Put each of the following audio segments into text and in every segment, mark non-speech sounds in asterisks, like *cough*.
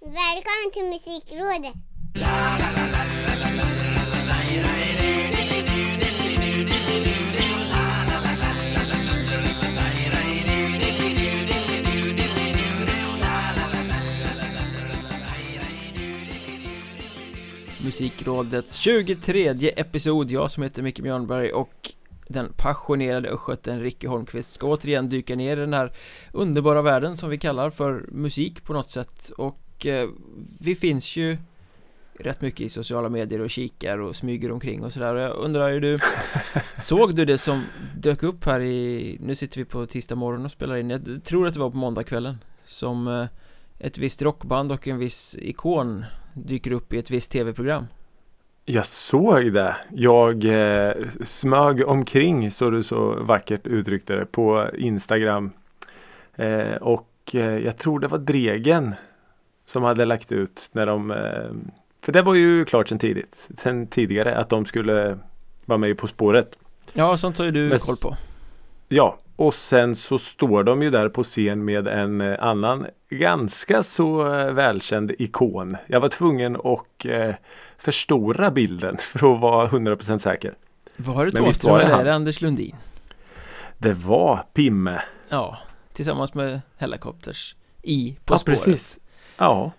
Välkommen till Musikrådet! Musikrådets 23 episod, jag som heter Micke Björnberg och den passionerade östgöten Ricky Holmqvist ska återigen dyka ner i den här underbara världen som vi kallar för musik på något sätt och eh, vi finns ju rätt mycket i sociala medier och kikar och smyger omkring och sådär och jag undrar ju du *laughs* Såg du det som dök upp här i, nu sitter vi på tisdag morgon och spelar in, jag tror att det var på måndagskvällen Som eh, ett visst rockband och en viss ikon dyker upp i ett visst tv-program Jag såg det. Jag eh, smög omkring så du så vackert uttryckte det på Instagram. Eh, och eh, jag tror det var Dregen som hade lagt ut när de eh, För det var ju klart sen tidigt, sen tidigare att de skulle vara med På spåret. Ja, sånt har ju du Men- koll på Ja, och sen så står de ju där på scen med en eh, annan ganska så eh, välkänd ikon. Jag var tvungen att eh, förstora bilden *laughs* för att vara 100% säker. Var det Thåström eller det Anders Lundin? Det var Pimme. Ja, tillsammans med Hellacopters i På Ja, spåret precis. Ja.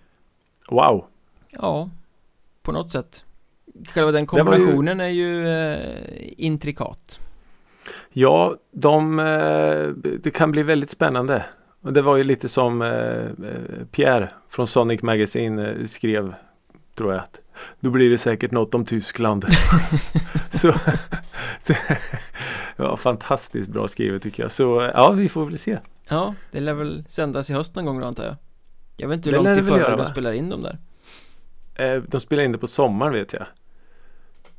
Wow. Ja, på något sätt Själva den var ju- kombinationen är ju eh, intrikat Ja, de, eh, det kan bli väldigt spännande. Och det var ju lite som eh, eh, Pierre från Sonic Magazine skrev, tror jag. Att, Då blir det säkert något om Tyskland. *laughs* Så *laughs* det var fantastiskt bra skrivet tycker jag. Så ja, vi får väl se. Ja, det lär väl sändas i höst någon gång då antar jag Jag vet inte hur långt i förväg de spelar in dem där Eh, de spelar in det på sommaren vet jag.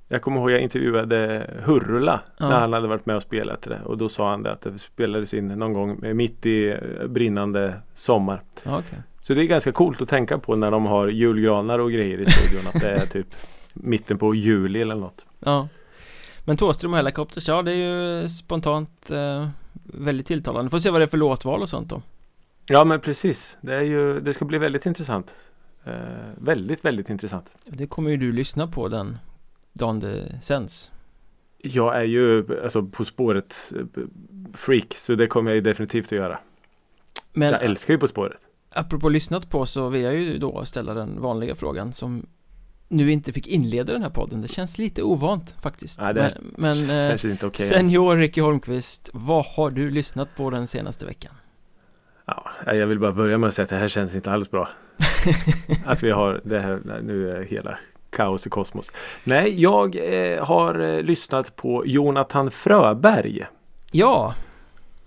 Jag kommer ihåg jag intervjuade Hurula Ja. när han hade varit med och spelat det. Och då sa han det att det spelades in någon gång mitt i eh, brinnande sommar. Ja, okej Så det är ganska coolt att tänka på när de har julgranar och grejer i studion att det är *laughs* typ mitten på juli eller något. Ja Men Thåström och Hellacopters, ja det är ju spontant eh, väldigt tilltalande Får se vad det är för låtval och sånt då Ja men precis. Det, är ju, det ska bli väldigt intressant. Eh, väldigt, väldigt intressant. Det kommer ju du lyssna på den dagen det sänds Jag är ju alltså På spåret eh, freak så det kommer jag ju definitivt att göra. Men jag älskar ju På spåret. apropå lyssnat på så vill jag ju då ställa den vanliga frågan som nu inte fick inleda den här podden Det känns lite ovant faktiskt Nej, det Men, men eh, okej. Senior Ricky Holmqvist, vad har du lyssnat på den senaste veckan? Ja, jag vill bara börja med att säga att det här känns inte alls bra. *laughs* att vi har det här, nu är hela kaos i kosmos. Nej, jag eh, har eh, lyssnat på Jonathan Fröberg Ja,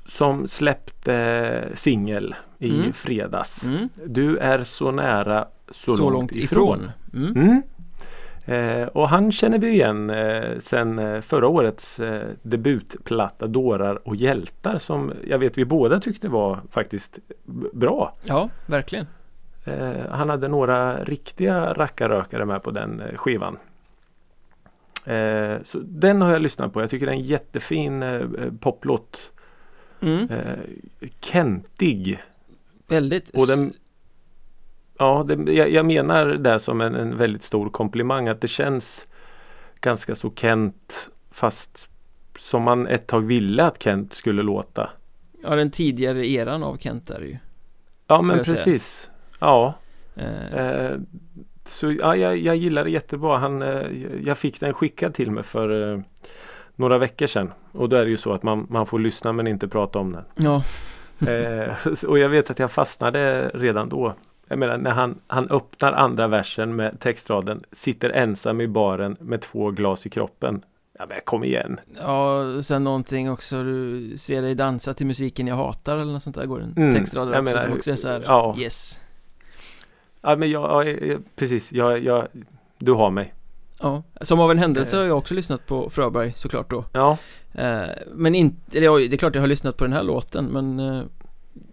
som släppte eh, singel i Mm. fredags. mm, Du är så nära så, så, långt ifrån, Mm. Mm. Eh, och han känner vi igen eh, sen eh, förra årets eh, debutplatta Dårar och hjältar som jag vet vi båda tyckte var faktiskt bra. Ja, verkligen Eh, han hade några riktiga rackarrökare med på den eh, skivan. Eh, så den har jag lyssnat på. Jag tycker det är en jättefin poplåt. mm. Kentig. Väldigt Och den, ja, det, jag, jag menar det som en, en väldigt stor komplimang att det känns ganska så Kent fast som man ett tag ville att Kent skulle låta. Ja, den tidigare eran av Kent är det ju Ja men jag säga. precis. Ja. eh, Eh, så ja, jag, jag gillar det jättebra. Han, eh, jag fick den skickad till mig för eh, några veckor sedan. Och då är det ju så att man, man får lyssna men inte prata om den. Ja, *laughs* och jag vet att jag fastnade redan då. Jag menar när han, han öppnar andra versen med textraden Sitter ensam i baren med två glas i kroppen. Ja men kom igen. ja, sen någonting också Du ser dig dansa till musiken jag hatar eller något sånt där går en Mm, textrad också menar, som också är så här, ja. yes Ja men jag, jag precis, jag, jag, du har mig. Ja, som av en händelse Eh. har jag också lyssnat på Fröberg såklart då Ja, eh, Men inte, ja, det är klart jag har lyssnat på den här låten men eh,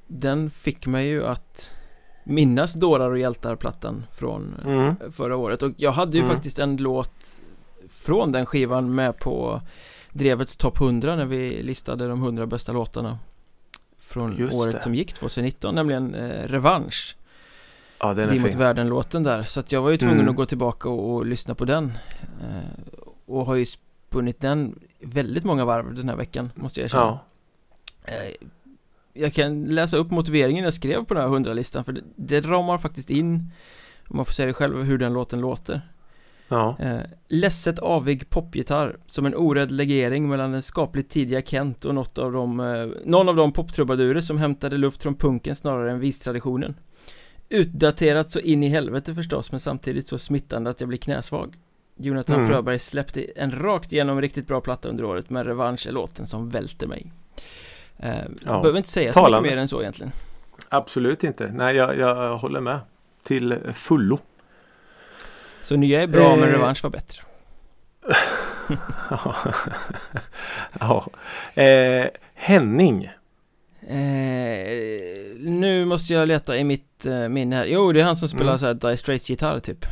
Den fick mig ju att minnas Dårar och hjältar-plattan från eh, mm, förra året och jag hade ju Mm. faktiskt en låt från den skivan med på Drevets topp 100 när vi listade de 100 bästa låtarna Från Just året det. som gick 2019 nämligen eh, Revansch Ja den är Vi mot fin. världen-låten där Så att jag var ju tvungen Mm. att gå tillbaka och, och lyssna på den eh, Och har ju spunnit den väldigt många varv den här veckan Måste jag erkänna Ja. Eh, Jag kan läsa upp motiveringen jag skrev på den här hundralistan för det, det ramar faktiskt in Om man får säga det själv hur den låten låter Ja. eh, Ledset avig popgitarr Som en orädd legering mellan den skapligt tidiga Kent och något av de eh, Någon av de poptrubadurer som hämtade luft från punken snarare än vistraditionen Utdaterat så in i helvete förstås men samtidigt så smittande att jag blir knäsvag Jonathan Mm. Fröberg släppte en rakt igenom riktigt bra platta under året men Revansch är låten som välter mig eh, Ja. Behöver inte säga så Talande. mycket mer än så egentligen Absolut inte. Nej jag, jag håller med. Till fullo. Så nya är bra men Eh. Revansch var bättre *laughs* ja. Eh, Henning. Eh, Nu måste jag leta i mitt eh, minne här Jo det är han som spelar Mm. så här Dire Straits gitarr typ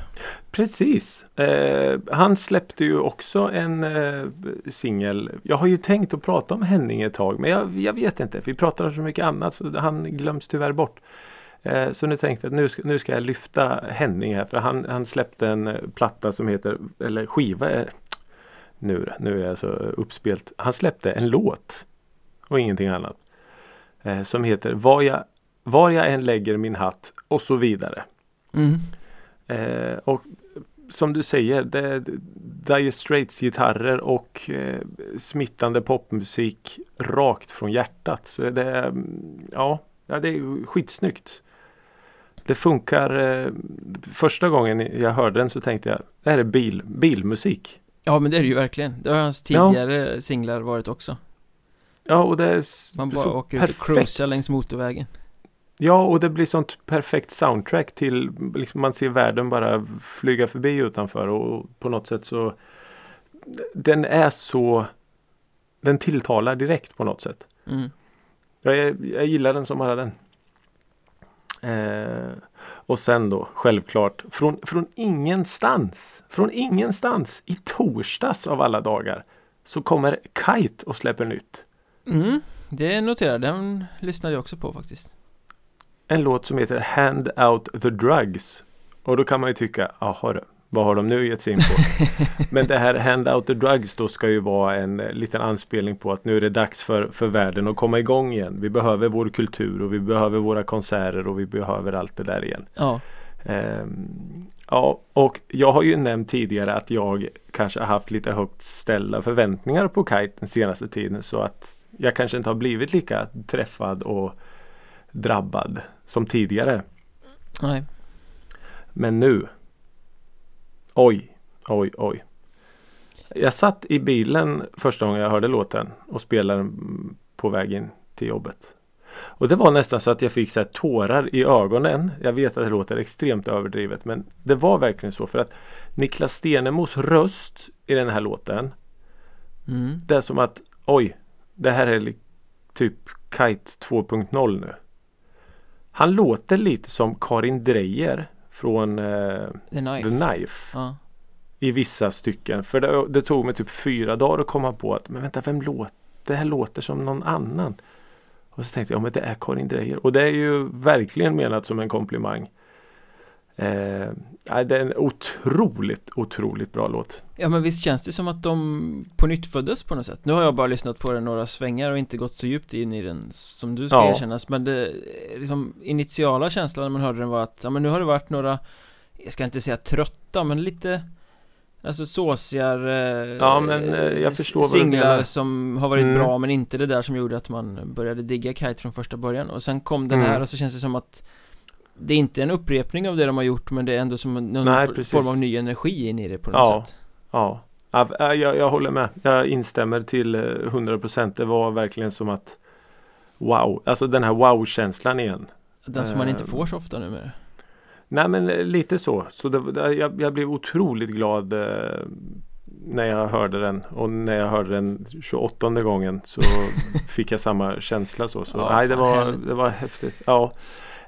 Precis. Eh, han släppte ju också en eh, singel. Jag har ju tänkt att prata om Henning ett tag men jag, jag vet inte. Vi pratar om så mycket annat så han glöms tyvärr bort. Eh, så nu tänkte jag att nu ska, nu ska jag lyfta Henning här för han, han släppte en platta som heter, eller skiva är, nu, nu är jag så uppspelt. Han släppte en låt och ingenting annat. Eh, som heter Var jag, Var jag än lägger min hatt och så vidare. mm. Eh, och som du säger, det Dire Straits gitarrer och eh, smittande popmusik rakt från hjärtat. Så det är, mm, ja, ja, det är skitsnyggt. Det funkar. Eh, första gången jag hörde den så tänkte jag, det här är bil, bilmusik. Ja men det är det ju verkligen Det har hans Ja. tidigare singlar varit också Ja, och det är Man bara åker ut och perfekt. cruisar längs motorvägen Ja, och det blir sånt perfekt soundtrack till liksom man ser världen bara flyga förbi utanför och på något sätt så den är så den tilltalar direkt på något sätt. mm. Jag, jag gillar den som bara den. Eh, och sen då självklart från, från ingenstans, från ingenstans i torsdags av alla dagar så kommer Kite och släpper nytt. Mm. Det noterar jag, den lyssnade jag också på faktiskt en låt som heter Hand Out the Drugs. Och då kan man ju tycka, jaha du, vad har de nu gett sig in på? *laughs* Men det här Hand Out the Drugs då ska ju vara en eh, liten anspelning på att nu är det dags för, för världen att komma igång igen. Vi behöver vår kultur och vi behöver våra konserter och vi behöver allt det där igen. Ja, Ehm, ja, och jag har ju nämnt tidigare att jag kanske har haft lite högt ställda förväntningar på Kite den senaste tiden så att jag kanske inte har blivit lika träffad och drabbad som tidigare. nej Men nu Oj, oj, oj. Jag satt i bilen första gången jag hörde låten och spelade den på väg in till jobbet. Och det var nästan så att jag fick så här tårar i ögonen. Jag vet att det låter extremt överdrivet men det var verkligen så för att Niklas Stenemos röst i den här låten mm. Det är som att oj, det här är typ Kite 2.0 nu. Han låter lite som Karin Dreyer från eh, The Knife The Knife Ja, i vissa stycken. För det, det tog mig typ fyra dagar att komma på att men vänta, vem låter? Det här låter som någon annan. Och så tänkte jag, ja men det är Karin Dreyer. Och det är ju verkligen menat som en komplimang. Eh, det är en otroligt, otroligt bra låt. ja men visst känns det som att de på nytt föddes på något sätt Nu har jag bara lyssnat på den några svängar och inte gått så djupt in i den som du ska Ja. erkännas Men det liksom initiala känslan när man hörde den var att ja men nu har det varit några Jag ska inte säga trötta men lite Alltså såsigare Ja, men, eh, jag förstår vad Singlar som har varit Mm. bra men inte det där som gjorde att man började digga Kite från första början och sen kom den Mm. här och så känns det som att Det är inte en upprepning av det de har gjort men det är ändå som någon Nej, form av ny energi in i det på något Ja. sätt Ja, Ja, jag, jag håller med. Jag instämmer till eh, 100%. Det var verkligen som att Wow, alltså den här wow-känslan igen. Den som man inte Ehm. får så ofta numera Nej men eh, lite så. Så det, jag, jag blev otroligt glad eh, när jag hörde den. Och när jag hörde den 28 gången så *laughs* fick jag samma känsla så. så Ja, nej, det, var, härligt. det var häftigt. Ja.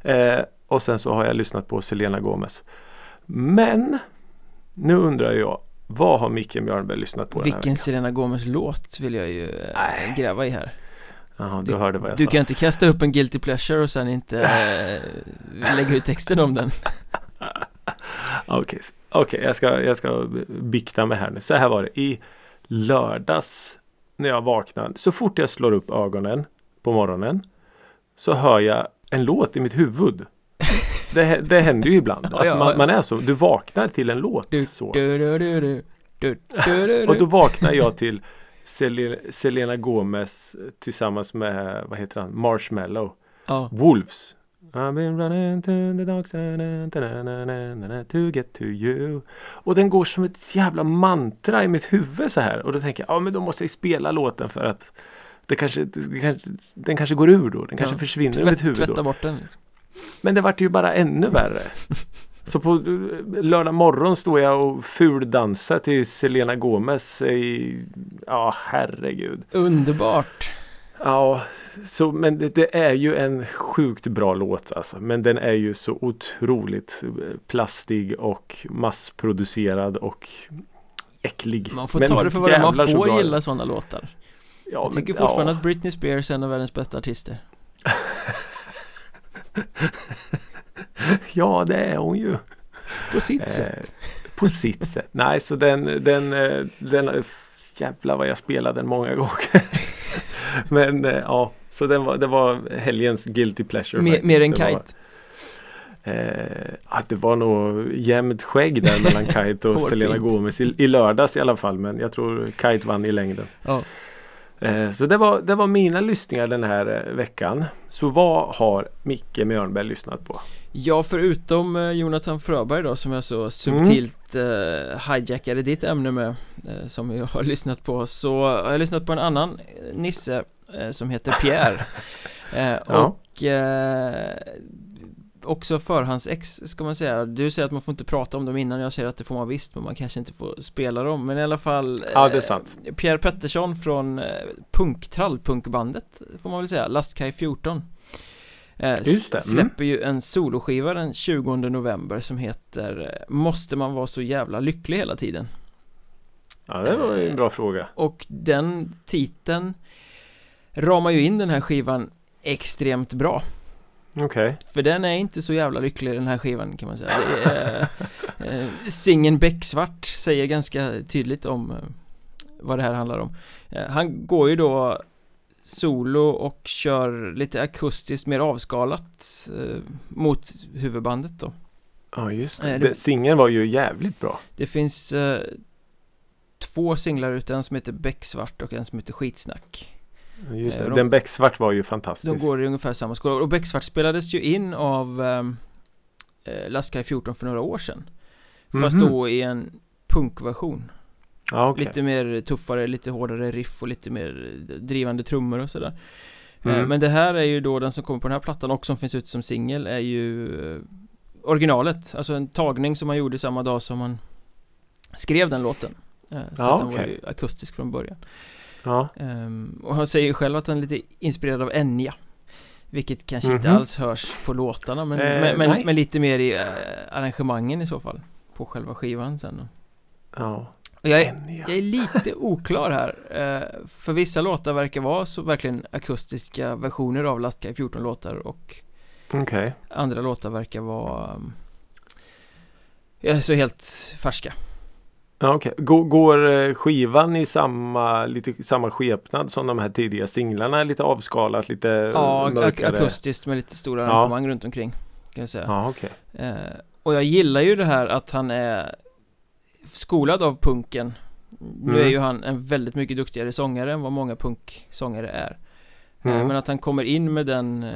Eh, och sen så har jag lyssnat på Selena Gomez. Men nu undrar jag vad har Micke Björnberg lyssnat på den här Vilken? Selena Gomez låt vill jag ju eh, Nej. gräva i här Jaha, Du- du hörde vad jag Du sa kan inte kasta upp en guilty pleasure och sen inte eh, *laughs* lägga ut texten om den *laughs* Okej, s- okej, jag, ska, jag ska bikta mig här nu. Så här var det. I lördags när jag vaknade, så fort jag slår upp ögonen på morgonen så hör jag en låt i mitt huvud. Det, det händer ju ibland. Ja, ja, man, man är så, du vaknar till en låt. du, så. du, du, Och då vaknar jag till Selena, Selena Gomez tillsammans med, vad heter han, Marshmallow. Ja, Wolves. I've been running to the dark side to get to you. Och den går som ett jävla mantra i mitt huvud så här. Och då tänker jag, ja men då måste jag spela låten för att det kanske, det kanske, den kanske går ur då. Den kanske Ja. försvinner ur mitt tvätt, huvud tvätta då. bort den liksom. Men det vart ju bara ännu värre. Så på eh, lördag morgon står jag och fuldansar till Selena Gomez i, ja herregud. Underbart Ja, så, men det, det är ju en sjukt bra låt alltså. Men den är ju så otroligt eh, plastig och massproducerad och äcklig. Man får men ta det för vad man så får bra. gilla sådana låtar Ja, Jag men- tycker fortfarande ja. att Britney Spears är en av världens bästa artister *laughs* *laughs* Ja, det är hon ju. På sitt Eh, sätt På sitt sätt. Nej, så den, den, eh, den jävlar vad jag spelade den många gånger. *laughs* Men eh, ja, så den var, det var helgens guilty pleasure. mer, mer än Det var- Kite Eh, att det var nog jämnt skägg där mellan Kite och. *laughs* Selena Gomez i, i lördags i alla fall. Men jag tror Kite vann i längden. Ja, Eh, så det var, det var mina lyssningar den här eh, veckan. Så vad har Micke Mjörnberg lyssnat på? Ja, förutom eh, Jonathan Fröberg då som jag så subtilt eh, hijackade ditt ämne med eh, Som jag har *laughs* lyssnat på Så har jag lyssnat på en annan eh, Nisse eh, som heter Pierre *laughs* eh, Ja. Och eh, Också förhandsex ska man säga Du säger att man får inte prata om dem innan Jag säger att det får man visst men man kanske inte får spela dem Men i alla fall Ja, det är sant. Pierre Pettersson från eh, punk trallpunkbandet Får man väl säga, Lastkaj 14 eh, Just det, mm. Släpper ju en soloskiva den 20 november som heter eh, Måste man vara så jävla lycklig hela tiden? Ja, det var ju en bra fråga. Och den titeln ramar ju in den här skivan extremt bra Okej. För den är inte så jävla lycklig den här skivan kan man säga det är, eh, Singen Becksvart säger ganska tydligt om eh, vad det här handlar om eh, Han går ju då solo och kör lite akustiskt mer avskalat eh, mot huvudbandet då Ja, just Eh, det. det-. Singeln var ju jävligt bra. Det finns eh, två singlar ute, en som heter Becksvart och en som heter Skitsnack Just Eh, det. de- Den Becksvart var ju fantastisk. De går i ungefär samma skola och Becksvart spelades ju in av ehm, eh, Lastkaj 14 för några år sedan Fast Mhm. då i en punkversion Ja, okej. Lite mer tuffare, lite hårdare riff och lite mer drivande trummor och sådär Eh, Mm. Men det här är ju då den som kommer på den här plattan och som finns ute som singel är ju eh, originalet Alltså en tagning som man gjorde samma dag som man skrev den låten Eh, Så Ja, att den var ju akustisk från början Ja. Ehm, Och han säger ju själv att han är lite inspirerad av Enya Vilket kanske inte Mhm. alls hörs på låtarna men, Eh, men, men, men lite mer i eh, arrangemangen i så fall På själva skivan sen Ja. och jag är, jag är lite oklar här eh, För vissa låtar verkar vara så verkligen akustiska versioner av Lastkaj 14 låtar och Okej. andra låtar verkar vara um, så helt färska Ja, okej. Går, går eh, skivan i samma, lite samma skepnad som de här tidiga singlarna? Lite avskalat, lite Ja, ak- mörkare? akustiskt med lite stora Ja. arrangemang runt omkring Kan jag säga Ja, okej. Eh, och jag gillar ju det här att han är skolad av punken Nu Mm. är ju han en väldigt mycket duktigare sångare än vad många punksångare är Eh, Mm. Men att han kommer in med den eh,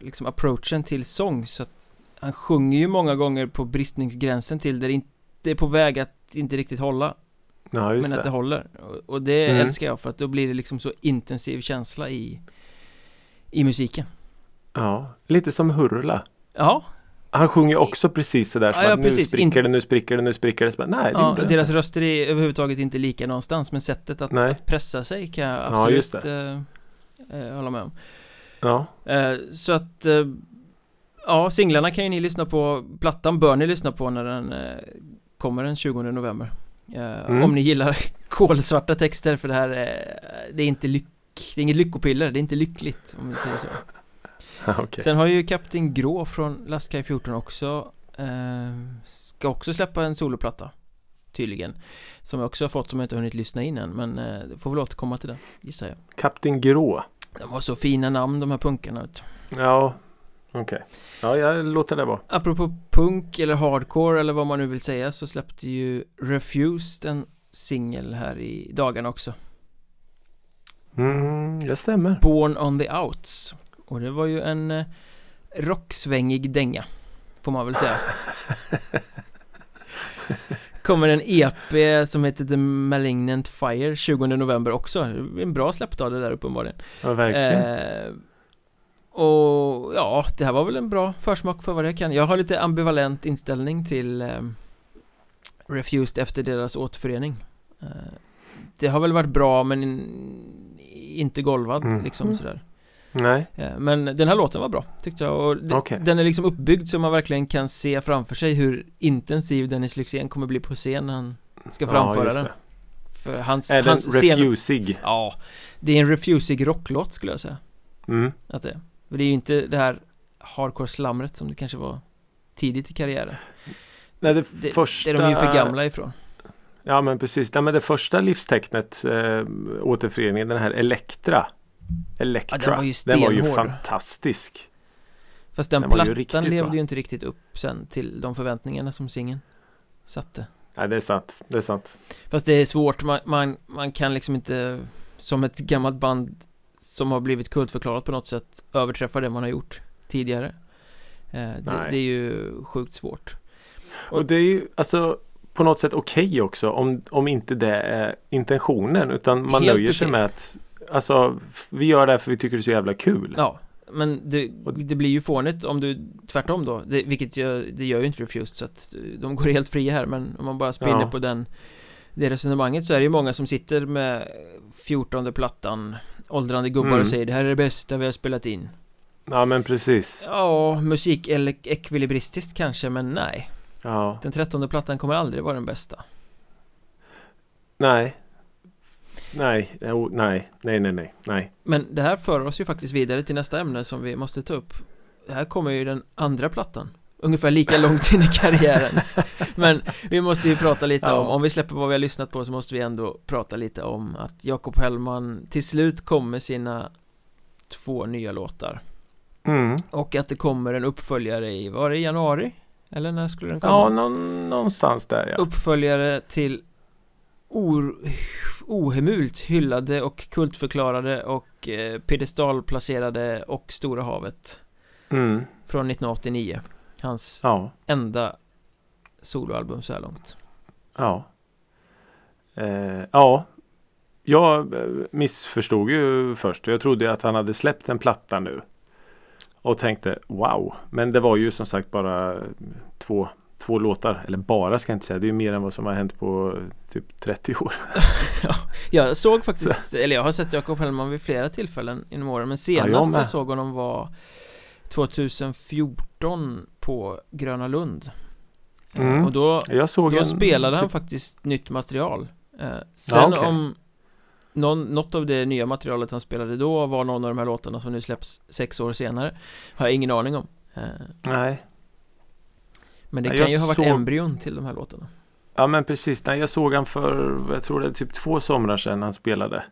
liksom approachen till sång så att han sjunger ju många gånger på bristningsgränsen till där det inte är på väg att inte riktigt hålla Ja, men det. att det håller och, det Mm. älskar jag för att då blir det liksom så intensiv känsla i i musiken Ja, lite som Hurla. Ja, Han sjunger också precis sådär som Ja, ja, att nu spricker Inte- det, nu spricker det, nu spricker det. Bara, nej, det Ja, deras inte. röster är överhuvudtaget inte lika någonstans men sättet att, att pressa sig kan jag Ja, absolut eh, eh, hålla med om Ja, eh, Så att eh, Ja, singlarna kan ju ni lyssna på Plattan bör ni lyssna på när den eh, kommer den 20 november eh, Mm. Om ni gillar *laughs* kolsvarta texter för det här är, Det är inte lyck Det är inget lyckopiller, det är inte lyckligt om vi säger så *laughs* Okej. Sen har ju Kapten Grå från Lastkaj 14 också eh, Ska också släppa en soloplatta Tydligen Som jag också har fått som jag inte hunnit lyssna in än Men eh, får väl återkomma till det gissar jag Kapten Grå. De har så fina namn de här punkarna. Ja, okej. Ja, jag låter det vara. Apropå punk eller hardcore eller vad man nu vill säga så släppte ju Refused en singel här i dagarna också Mm, det stämmer. Born on the Outs Och det var ju en eh, rocksvängig dänga Får man väl säga *laughs* Kommer en EP som heter The Malignant Fire 20 november också En bra släppdag det där uppenbarligen Ja, verkligen. eh, Och ja, det här var väl en bra försmak för vad det kan Jag har lite ambivalent inställning till eh, Refused efter deras återförening eh, Det har väl varit bra men in, inte golvad Mm. liksom sådär Nej, Eh, Men den här låten var bra tyckte jag och d- Okej. den är liksom uppbyggd så man verkligen kan se framför sig hur intensiv Dennis Lyxzén kommer bli på scen när han ska Ja, framföra just den det. För hans, Är den hans scen... refusig? Ja, det är en refusig rocklåt skulle jag säga Mm. att det är. Det är ju inte det här hardcore slamret som det kanske var tidigt i karriären Nej, det, Det, första... det är de ju för gamla ifrån Ja, men precis. Nej, men det första livstecknet, äh, återföreningen, den här Elektra. Elektra. Ja, den var ju den var ju fantastisk. Fast den, Den ju plattan riktigt levde bra. ju inte riktigt upp sen till de förväntningarna som singeln satte Nej, det är sant. Det är sant. Fast det är svårt, man, man, man kan liksom inte Som ett gammalt band Som har blivit kultförklarat på något sätt Överträffa det man har gjort tidigare eh, det, det är ju sjukt svårt Och det är ju alltså på något sätt okej också om, om inte det är intentionen utan man nöjer sig okej. med att Alltså vi gör det här för vi tycker det är så jävla kul. Ja Men det, det blir ju fånigt om du tvärtom då det, Vilket jag, det gör ju inte Refused så att de går helt fria här men om man bara spinner Ja. på den Det resonemanget så är det ju många som sitter med 14 plattan Åldrande gubbar Mm. och säger det här är det bästa vi har spelat in Ja men precis. Ja, musik eller ekvilibristiskt kanske men nej Ja. Den trettonde plattan kommer aldrig vara den bästa Nej. Nej. Jo, nej. Nej nej nej. Nej. Men det här för oss ju faktiskt vidare till nästa ämne som vi måste ta upp Här kommer ju den andra plattan Ungefär lika långt in i karriären *laughs* Men vi måste ju prata lite Ja. om, om vi släpper vad vi har lyssnat på så måste vi ändå prata lite om att Jakob Hellman till slut kom med sina två nya låtar Mm. Och att det kommer en uppföljare i, var det i januari? Eller när skulle den komma? Ja någon, någonstans där ja. uppföljare till or, ohemult hyllade och kultförklarade och eh, piedestalplacerade och Stora havet Mm. från 1989 Hans Ja. enda soloalbum så här långt Ja. Eh, ja. Jag eh, missförstod ju först. Jag trodde att han hade släppt en platta nu. Och tänkte wow. Men det var ju som sagt bara två, två låtar. Eller bara ska jag inte säga. Det är ju mer än vad som har hänt på eh, typ 30 år. *laughs* *laughs* Jag såg faktiskt, eller jag har sett Jakob Hellman vid flera tillfällen inom åren Men jag senast jag, med. såg honom var 2014 på Gröna Lund Eh, Mm. Och då Då en, spelade han typ, faktiskt nytt material eh, Sen Ja, okej. om någon, Något av det nya materialet han spelade då var någon av de här låtarna som nu släpps sex år senare Har jag ingen aning om eh, Nej. Men det Nej, kan ju ha varit såg- embryon till de här låtarna Ja men precis. Nej, jag såg han för jag tror det är typ två somrar sedan han spelade.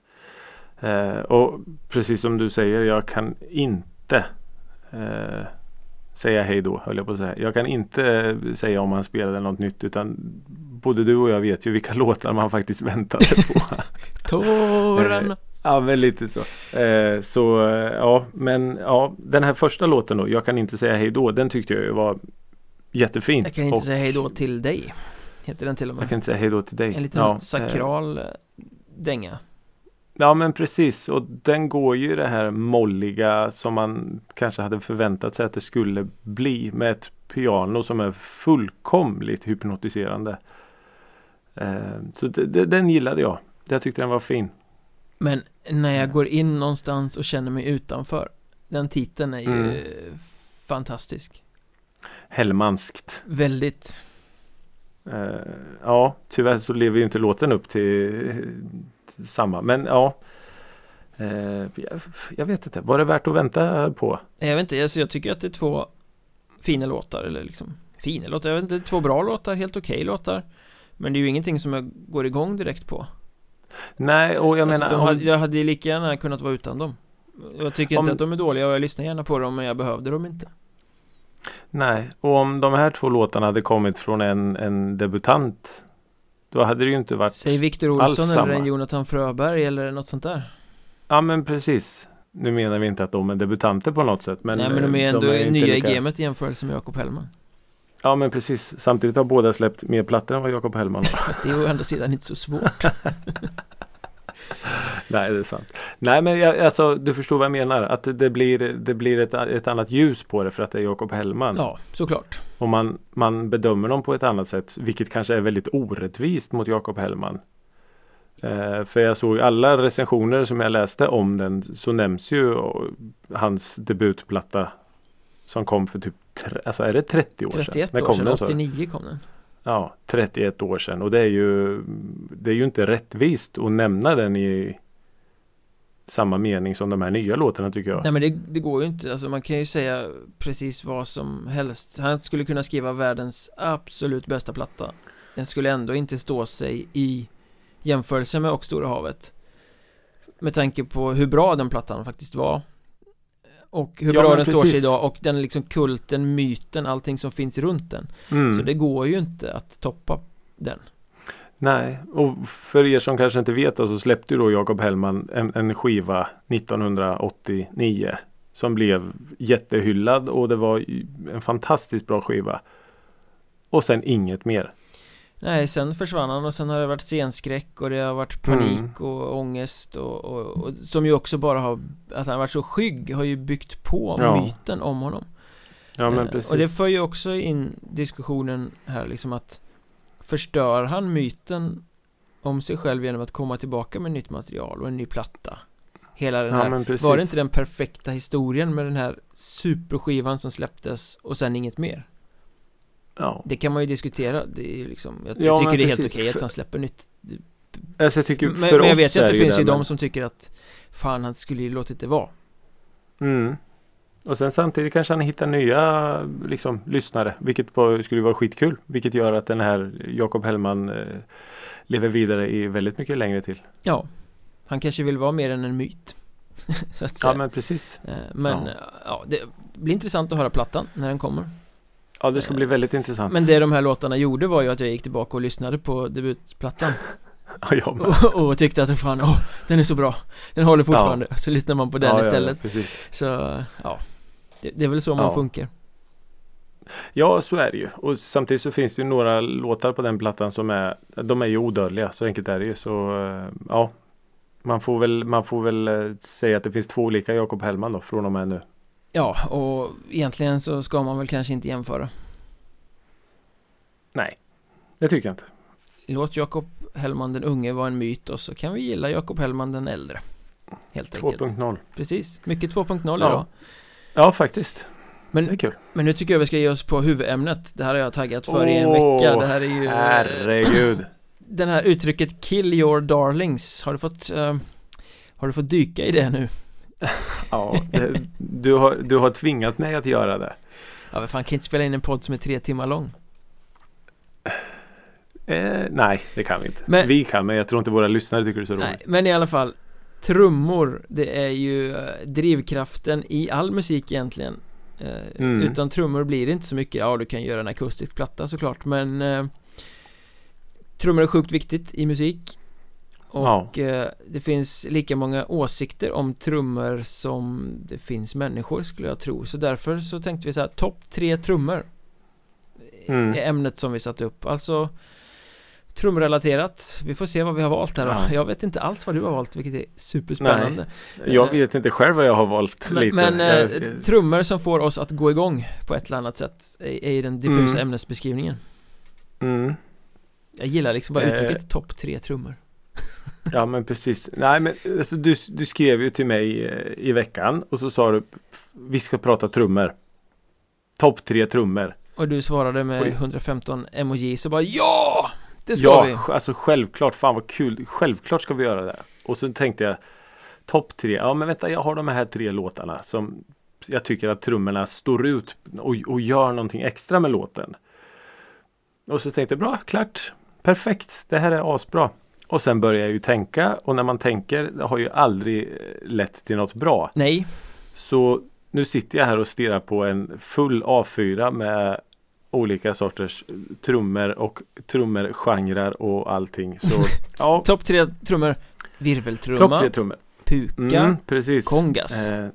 Eh, och precis som du säger. Jag kan inte eh, säga hej då höll jag på att säga. Jag kan inte eh, säga om han spelade något nytt utan både du och jag vet ju vilka *laughs* låtar man faktiskt väntade på. *laughs* Tårarna ja men lite så. Eh, så eh, ja men ja den här första låten då. Jag kan inte säga hej då. Den tyckte jag var jättefin. Jag kan inte Och säga hej då till dig Heter den till och Jag med kan inte säga hej då till dig. En liten Ja, eh, sakral eh, dänga Ja men precis och den går ju det här molliga som man kanske hade förväntat sig att det skulle bli med ett piano som är fullkomligt hypnotiserande. Eh, så det, det, den gillade jag. Jag tyckte den var fin. Men när jag går in någonstans och känner mig utanför Den titeln är ju Mm. fantastisk Hellmanskt. Väldigt Eh, ja tyvärr så lever ju inte låten upp till samma. Men ja. Eh, jag, vet inte, var det värt att vänta på? Jag vet inte, alltså jag tycker att det är två fina låtar eller liksom Fina låtar, jag vet inte, två bra låtar, helt okej låtar. Men det är ju ingenting som jag går igång direkt på. Nej, och jag alltså, menar om- hade, Jag hade lika gärna kunnat vara utan dem. Jag tycker inte Om- att de är dåliga och jag lyssnar gärna på dem men jag behövde dem inte. Nej, och om de här två låtarna hade kommit från en, en debutant Då hade det ju inte varit Säg Victor alls Olsson eller samma. en Jonathan Fröberg eller något sånt där? Ja men precis. Nu menar vi inte att de är debutanter på något sätt men Nej men de är eh, ändå inte nya lika- i gamet i jämförelse med Jakob Hellman. Ja men precis. Samtidigt har båda släppt mer plattor än vad Jakob Hellman har. Fast det är ju å andra sidan inte så svårt *laughs* *laughs* Nej det är sant. Nej men jag, alltså du förstår vad jag menar. Att det, blir, det blir ett, ett annat ljus på det för att det är Jakob Hellman. Ja, såklart. Och man, man bedömer dem på ett annat sätt Vilket kanske är väldigt orättvist mot Jakob Hellman. Eh, För jag såg alla recensioner som jag läste om den Så nämns ju hans debutplatta Som kom för typ tre, Alltså är det 30 år sedan? 31 När år sedan, den, så? 89 kom den Ja, 31 år sedan. Och det är ju Det är ju inte rättvist att nämna den i Samma mening som de här nya låtarna tycker jag. Nej men det, det går ju inte, alltså man kan ju säga precis vad som helst. Han skulle kunna skriva världens absolut bästa platta. Den skulle ändå inte stå sig i jämförelse med Och Stora Havet. Med tanke på hur bra den plattan faktiskt var. Och hur Ja, bra den står sig precis. idag och den liksom kulten, myten, allting som finns runt den mm. Så det går ju inte att toppa den Nej, och för er som kanske inte vet då, så släppte ju då Jakob Hellman en, en skiva 1989 Som blev jättehyllad och det var en fantastiskt bra skiva Och sen inget mer Nej, sen försvann han och sen har det varit scenskräck och det har varit panik Mm. och ångest och, och, och som ju också bara har Att han varit så skygg har ju byggt på Ja. myten om honom Ja men Eh, precis Och det för ju också in diskussionen här liksom att Förstör han myten om sig själv genom att komma tillbaka med nytt material och en ny platta Hela den Ja här precis Var det inte den perfekta historien med den här superskivan som släpptes och sen inget mer? Ja, Det kan man ju diskutera, det är liksom Jag, Ja, jag tycker det är helt okej att han släpper nytt alltså jag tycker Men, för men jag vet ju att det finns ju de som tycker att Fan han skulle ju låtit det vara. Mm. Och sen samtidigt kanske han hittar nya liksom, lyssnare Vilket var, skulle vara skitkul. Vilket gör att den här Jakob Hellman eh, Lever vidare i väldigt mycket längre till. Ja. Han kanske vill vara mer än en myt *laughs* Så att säga. Ja men precis. Eh, Men ja. ja, det blir intressant att höra plattan när den kommer Ja det ska bli väldigt intressant. Men det de här låtarna gjorde var ju att jag gick tillbaka och lyssnade på debutplattan. *laughs* Ja, jag och, och tyckte att fan, åh, den är så bra. Den håller fortfarande, så lyssnar man på den ja, ja, istället. Ja. Så, ja. Det, det är väl så man Ja. funkar. Ja så är det ju. Och samtidigt så finns det ju några låtar på den plattan som är De är ju odödliga så enkelt är det ju. Så eh, ja. Man får väl, man får väl eh, säga att det finns två olika Jakob Hellman då från och med nu Ja, och egentligen så ska man väl kanske inte jämföra. Nej Det tycker jag inte. Låt Jakob Hellman den unge vara en myt och så kan vi gilla Jakob Hellman den äldre Helt enkelt. 2.0 Precis, mycket 2.0 Ja. idag. Ja faktiskt. Men- Det är kul. Men nu tycker jag vi ska ge oss på huvudämnet. Det här har jag taggat för i en vecka. Det här är ju Herregud. *clears throat* Den här uttrycket 'kill your darlings' Har du fått eh, Har du fått dyka i det nu? *laughs* Ja, det, du, har, du har tvingat mig att göra det. Ja men fan kan inte spela in en podd som är tre timmar lång Eh, nej, det kan vi inte. Men- vi kan, men jag tror inte våra lyssnare tycker det är så Nej, roligt. men i alla fall Trummor, det är ju eh, drivkraften i all musik egentligen eh, Mm. Utan trummor blir det inte så mycket, ja du kan göra en akustisk platta såklart men eh, Trummor är sjukt viktigt i musik Och eh, det finns lika många åsikter om trummor som det finns människor skulle jag tro Så därför så tänkte vi så här, topp tre trummor Mm. Är ämnet som vi satt upp, alltså Trumrelaterat, vi får se vad vi har valt här då. Ja. Jag vet inte alls vad du har valt vilket är superspännande Jag vet inte själv vad jag har valt Men, lite. men Jag eh, trummor som får oss att gå igång på ett eller annat sätt är, är i den diffusa Mm. ämnesbeskrivningen mm, Jag gillar liksom bara Eh. uttrycket topp tre trummor ja, men precis. Nej, men alltså, du, du skrev ju till mig eh, i veckan och så sa du vi ska prata trummor. Topp tre trummor. Och du svarade med Oj. 115 emoji så bara ja! Det ska Ja, vi! sj- alltså självklart. Fan vad kul. Självklart ska vi göra det. Och så tänkte jag Topp tre, ja men vänta jag har de här tre låtarna som jag tycker att trummorna står ut och, och gör någonting extra med låten. Och så tänkte jag bra, klart, perfekt, det här är asbra. Och sen börjar jag ju tänka och när man tänker det har ju aldrig eh, lett till något bra. Nej, Så nu sitter jag här och stirrar på en full A4 med olika sorters trummor och trummergenrer och allting. Så *laughs* ja, topp tre trummor Virveltrumma, topp tre trummor. puka, Mm, precis. kongas Eh,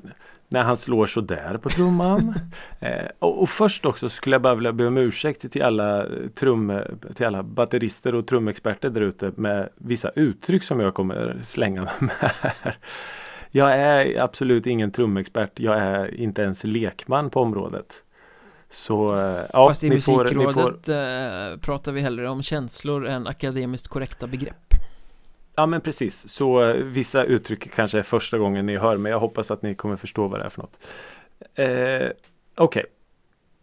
när han slår sådär på trumman. *laughs* eh, och, och först också skulle jag bara vilja be om ursäkt till alla, eh, trum, till alla batterister och trumexperter där ute med vissa uttryck som jag kommer slänga med *laughs* här. Jag är absolut ingen trumexpert. Jag är inte ens lekman på området. Så eh, ja, Fast i ni får, ni får, musikrådet eh, pratar vi hellre om känslor än akademiskt korrekta begrepp Ja men precis, så eh, vissa uttryck kanske är första gången ni hör men jag hoppas att ni kommer förstå vad det är för något. Eh, Okej,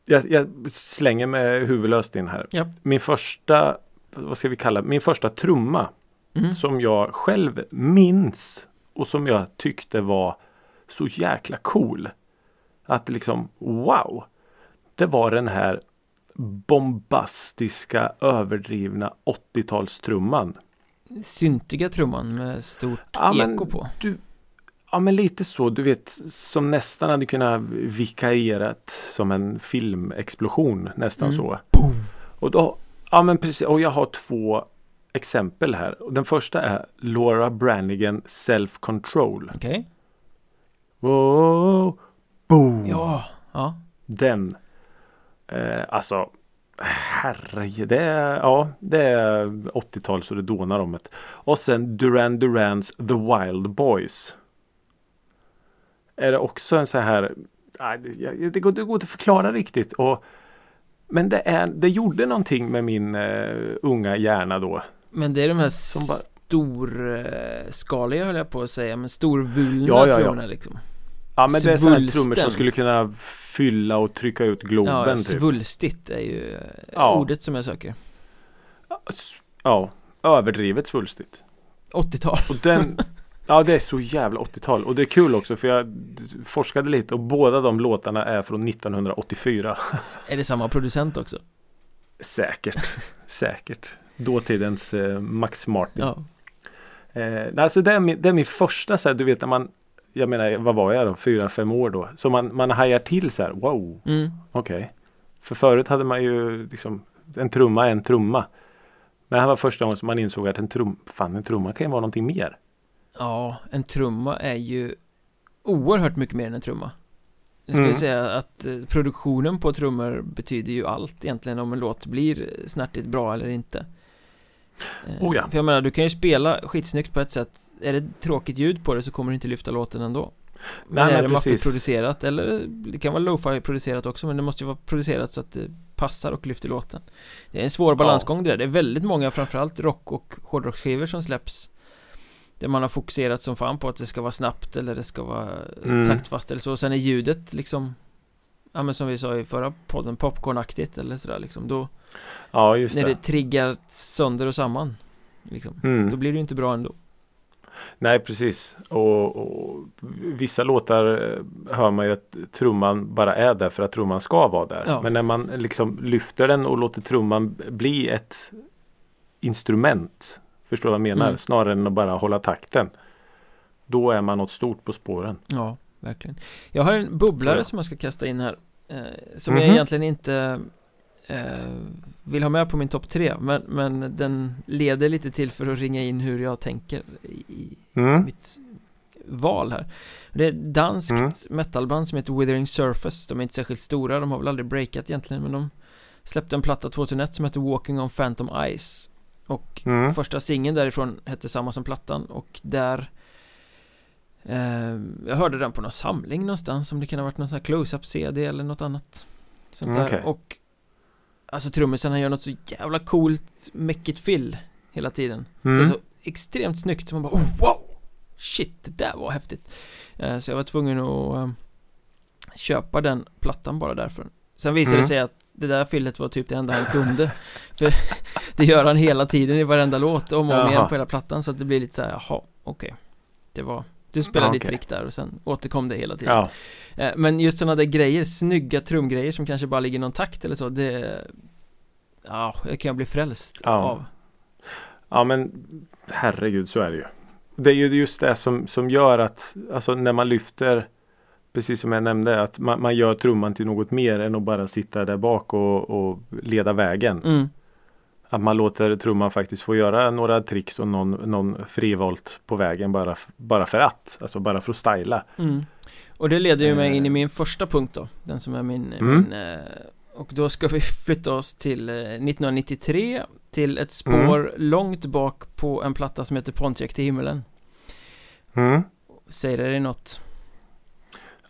jag, jag slänger mig huvudlöst in här. Ja. Min första, vad ska vi kalla min första trumma mm. som jag själv minns och som jag tyckte var så jäkla cool. Att liksom wow! Det var den här bombastiska överdrivna 80-talstrumman. Syntiga trumman med stort Ja, eko på Du, ja men lite så, du vet som nästan hade kunnat vikarierat som en filmexplosion nästan Mm. så. Och då, ja men precis, och jag har två exempel här. Den första är Laura Branigan Self Control. Okej? Wow, boom! Ja, ja Den. Eh, alltså Herre, det är, ja, det är 80-tal så det dånar om det. Och sen Duran Durans The Wild Boys. Är det också en så här, nej, det, går, det går inte att förklara riktigt. Och, men det, är, det gjorde någonting med min eh, unga hjärna då. Men det är de här Som bara- storskaliga höll jag på att säga Men storvulna Ja, ja, ja. trummorna liksom Ja men det är sådana trummor som skulle kunna fylla och trycka ut Globen. Ja, typ. svulstigt är ju eh, Ja. ordet som jag söker Ja, överdrivet svulstigt. 80-tal Och den *laughs* Ja det är så jävla 80-tal och det är kul också för jag forskade lite och båda de låtarna är från 1984 *laughs* Är det samma producent också? Säkert Säkert Dåtidens eh, Max Martin Ja eh, alltså det, är min, det är min första så här, du vet när man Jag menar vad var jag då? Fyra, fem år då. Så man, man hajar till så här Wow. Mm. Okej. För förut hade man ju liksom En trumma en trumma. Men det här var första gången som man insåg att en trum Fan en trumma kan ju vara någonting mer. Ja, en trumma är ju oerhört mycket mer än en trumma. Jag skulle Mm. säga att eh, produktionen på trummor betyder ju allt egentligen om en låt blir snärtigt bra eller inte Oh ja. För jag menar, du kan ju spela skitsnyggt på ett sätt. Är det tråkigt ljud på det så kommer du inte lyfta låten ändå. Men Nej, är det maffigt producerat? Eller det kan vara lo-fi producerat också men det måste ju vara producerat så att det passar och lyfter låten. Det är en svår balansgång det där, det är väldigt många framförallt rock och hårdrocksskivor som släpps. Där man har fokuserat som fan på att det ska vara snabbt eller det ska vara Mm. taktfast eller så. Och sen är ljudet liksom Ja men som vi sa i förra podden, popcornaktigt eller sådär liksom. Då Ja just När det, det triggar sönder och samman Liksom, Mm. då blir det ju inte bra ändå Nej precis och, och vissa låtar eh, hör man ju att trumman bara är där för att trumman ska vara där. Ja. Men när man liksom lyfter den och låter trumman bli ett instrument. Förstår du vad jag menar? Mm. Snarare än att bara hålla takten. Då är man något stort på spåren. Ja, verkligen Jag har en bubblare Ja. som jag ska kasta in här eh, Som jag Mhm. egentligen inte vill ha med på min topp tre men, men den leder lite till för att ringa in hur jag tänker i Mm. mitt val här Det är ett danskt Mm. metalband som heter Withering Surface De är inte särskilt stora, de har väl aldrig breakat egentligen men de släppte en platta 2001 som heter Walking on Phantom Ice Och Mm. första singeln därifrån hette samma som plattan och där eh, Jag hörde den på någon samling någonstans Om det kan ha varit någon sån här close-up CD eller något annat Sånt Mm, där okej. och Alltså trummisen han gör något så jävla coolt mäckigt fill Hela tiden. Mm. Så så extremt snyggt man bara oh, wow! Shit, det där var häftigt. Eh, Så jag var tvungen att eh, Köpa den plattan bara därför. Sen visade Mm. det sig att det där fillet var typ det enda han kunde. *laughs* För det gör han hela tiden i varenda låt om och om igen på hela plattan så att det blir lite så här, jaha, okej. Det var, Du spelar Ja, ditt trick där och sen återkom det hela tiden Ja, Eh, Men just sådana där grejer, snygga trumgrejer som kanske bara ligger i någon takt eller så, det Ja, det kan jag bli frälst Ja. av ja men herregud så är det ju. Det är ju just det som, som gör att alltså när man lyfter Precis som jag nämnde att man, man gör trumman till något mer än att bara sitta där bak och, och leda vägen. mm. Att man låter trumman faktiskt få göra några tricks och någon, någon frivolt på vägen bara, bara för att. Alltså bara för att styla. Mm. Och det leder ju mig Eh. in i min första punkt då Den som är min, Mm. min eh, Och då ska vi *laughs* flytta oss till eh, 1993 Till ett spår Mm. långt bak på en platta som heter Pontiac till himmelen Mm. Säger det dig något?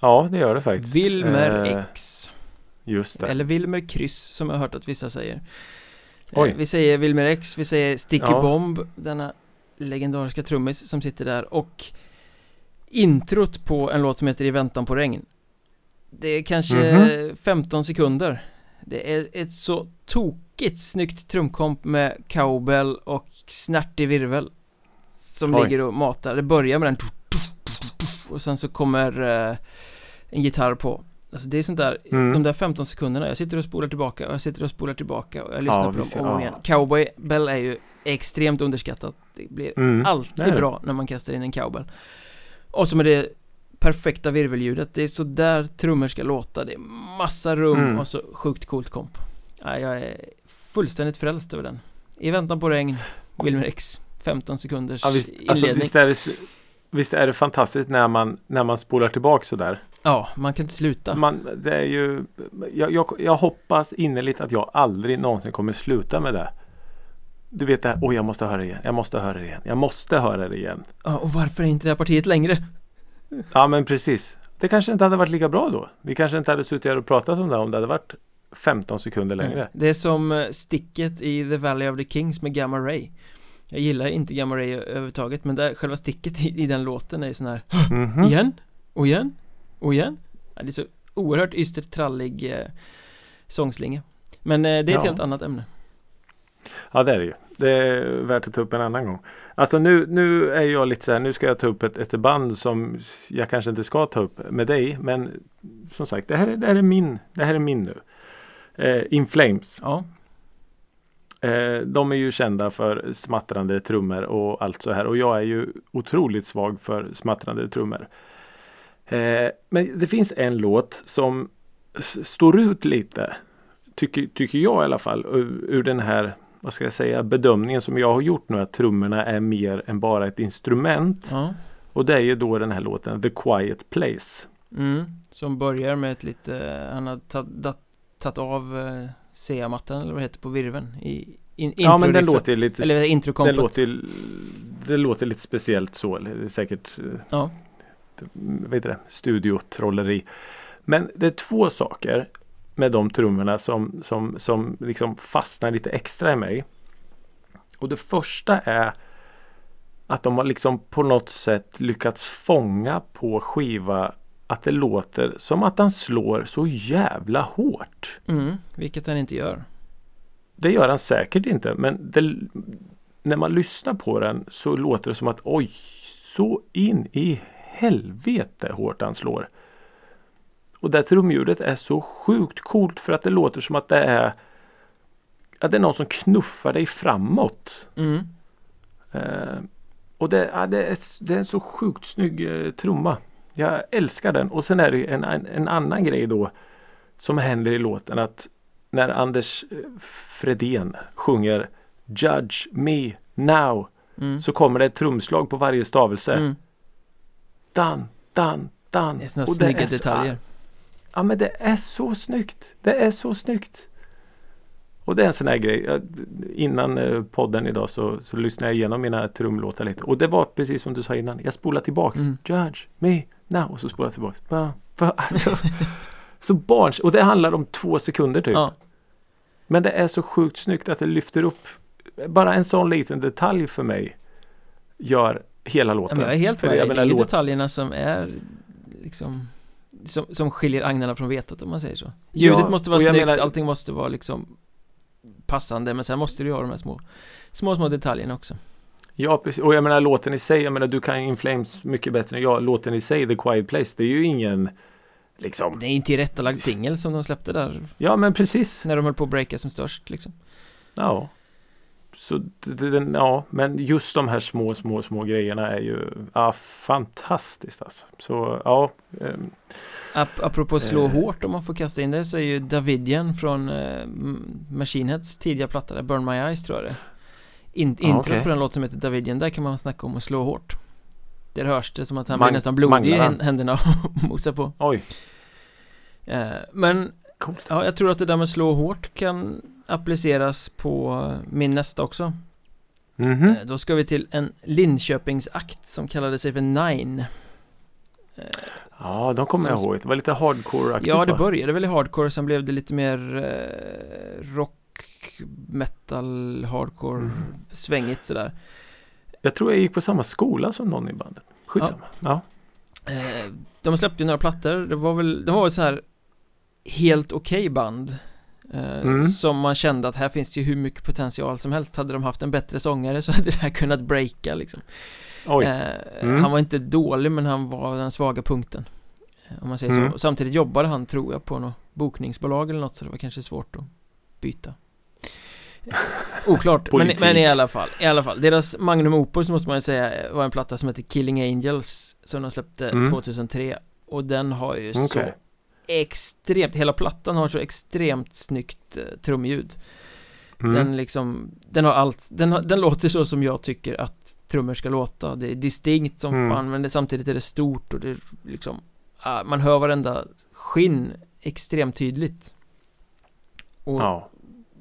Ja det gör det faktiskt. Wilmer Eh, X Just det. Eller Wilmer Kryss som jag har hört att vissa säger Oj. Eh, Vi säger Wilmer X, vi säger Sticky Ja. Bomb Denna legendariska trummis som sitter där och Introt på en låt som heter I väntan på regn Det är kanske Mhm. 15 sekunder Det är ett så tokigt snyggt trumkomp med cowbell och snärtig virvel Som Oj. ligger och matar, det börjar med den och sen så kommer eh, en gitarr på Alltså det är sånt där, Mm. de där 15 sekunderna, jag sitter och spolar tillbaka och jag sitter och spolar tillbaka och jag lyssnar Ja, på dem om och om igen. Cowboy Bell är ju extremt underskattat. Det blir Mm, det alltid är det. bra när man kastar in en cowbell Och så med det perfekta virvelljudet, det är så där trummor ska låta. Det är massa rum Mm. och så sjukt coolt komp. Ja, Jag är fullständigt frälst över den. I väntan på regn, Wilmer X 15 sekunders Ja, visst, alltså, inledning. visst, är det, visst är det fantastiskt när man, när man spolar tillbaka sådär. Ja, man kan inte sluta Man, det är ju, jag, jag, jag hoppas innerligt att jag aldrig någonsin kommer sluta med det. Du vet det här, oj jag måste höra det igen, jag måste höra det igen, jag måste höra det igen. ja, Och varför är inte det här partiet längre? *laughs* Ja men precis. Det kanske inte hade varit lika bra då. Vi kanske inte hade suttit här och pratat om det om det hade varit 15 sekunder längre. Det är som eh, sticket i The Valley of the Kings med Gamma Ray Jag gillar inte Gamma Ray överhuvudtaget men där, själva sticket i, i den låten är ju sån här Mhm. Igen, och igen, och igen ja, Det är så oerhört ystert trallig eh, sångslinga Men eh, det är ett Ja. helt annat ämne Ja det är det ju. Det är värt att ta upp en annan gång. Alltså nu, nu är jag lite så här, nu ska jag ta upp ett, ett band som jag kanske inte ska ta upp med dig. Men som sagt, det här, är- det här, är, min, det här är min nu. Eh, In Flames. Ja, Eh, de är ju kända för smattrande trummor och allt så här. Och jag är ju otroligt svag för smattrande trummor. Eh, men det finns en låt som står ut lite. Tycker, tycker jag i alla fall. Ur, ur den här vad ska jag säga, bedömningen som jag har gjort nu att trummorna är mer än bara ett instrument. ja Och det är ju då den här låten The Quiet Place. mm. Som börjar med ett lite, han har tagit av eh, CA-mattan eller vad det heter på virveln i in, Ja men den låter lite Eller det introkompet låter, det låter lite speciellt så. Det säkert eh, Ja, vad heter det, studiotrolleri. Men det är två saker med de trummorna som, som, som liksom fastnar lite extra i mig. Och det första är att de har liksom på något sätt lyckats fånga på skiva att det låter som att han slår så jävla hårt. mm. vilket han inte gör Det gör han säkert inte men det, när man lyssnar på den så låter det som att oj så in i helvete hårt han slår. Och det trumljudet är så sjukt coolt för att det låter som att det är att det är någon som knuffar dig framåt. mm. Eh, och det, ja, det, är, det är en så sjukt snygg eh, trumma. Jag älskar den. Och sen är det en, en, en annan grej då som händer i låten att när Anders eh, Fredén sjunger Judge me now Mm. så kommer det ett trumslag på varje stavelse. Mm. Dan, dan, dan. Det är Och snygga är så- detaljer Ja men det är så snyggt. Det är så snyggt. Och det är en sån här grej. Innan eh, podden idag så, så lyssnade jag igenom mina trumlåtar lite. Och det var precis som du sa innan. Jag spolar tillbaks. Mm. Judge me now. Och så spolar jag tillbaks. Ba, ba. Alltså, *laughs* så barns. Och det handlar om två sekunder typ. Ja, Men det är så sjukt snyggt att det lyfter upp. Bara en sån liten detalj för mig. Gör hela Ja, låten. men jag är helt med dig. Det är ju detaljerna som är liksom som, som skiljer agnarna från vetet om man säger så Ljudet Ja, måste vara snyggt, menar- allting måste vara liksom passande men sen måste du ju ha de här små små små detaljerna också Ja precis och jag menar låten i sig, jag menar du kan In Flames mycket bättre än jag. Låten i sig, The Quiet Place, det är ju ingen liksom. Det är en tillrättalagd singel som de släppte där Ja men precis. när de höll på att breaka som störst liksom. Ja. Så den, ja, men just de här små, små, små grejerna är ju ja, fantastiskt alltså. Så ja. ehm, Ap apropå slå Eh. hårt om man får kasta in det så är ju Davidian från eh, Machine Heads tidiga platta där, Burn My Eyes tror jag det. In Ja, Intro okej. på den låt som heter Davidian, där kan man snacka om att slå hårt Där hörs det som att han Mang- blir nästan blodig i händerna och *laughs* mosar på oj, eh, Men ja, jag tror att det där med slå hårt kan appliceras på min nästa också Mhm. eh, Då ska vi till en Linköpingsakt som kallade sig för Nine eh, Ja, de kommer jag som- ihåg. Det var lite hardcore-aktigt Ja, det började väl i hardcore, sen blev det lite mer eh, rock, metal, hardcore, Mm. svängigt sådär. Jag tror jag gick på samma skola som någon i bandet. Skitsamma. Ja. Eh, de släppte ju några plattor, det var väl, det var väl så här helt okej band. Eh, Mm. Som man kände att här finns det ju hur mycket potential som helst. Hade de haft en bättre sångare så *laughs* hade det här kunnat breaka liksom. Eh, Mm. Han var inte dålig men han var den svaga punkten. Eh, Om man säger Mm. så. Samtidigt jobbade han tror jag på något bokningsbolag eller något så det var kanske svårt att byta. Oklart, men, *laughs* men i alla fall, i alla fall. Deras Magnum Opus måste man ju säga var en platta som heter Killing Angels som de släppte Mm. 2003 och den har ju så Okej. Extremt, hela plattan har så extremt snyggt eh, trumljud. Mm. Den liksom, den har allt, den, har, den låter så som jag tycker att trummor ska låta Det är distinkt som Mm. fan men det, samtidigt är det stort och det är liksom ah, Man hör varenda skinn extremt tydligt Och Ja.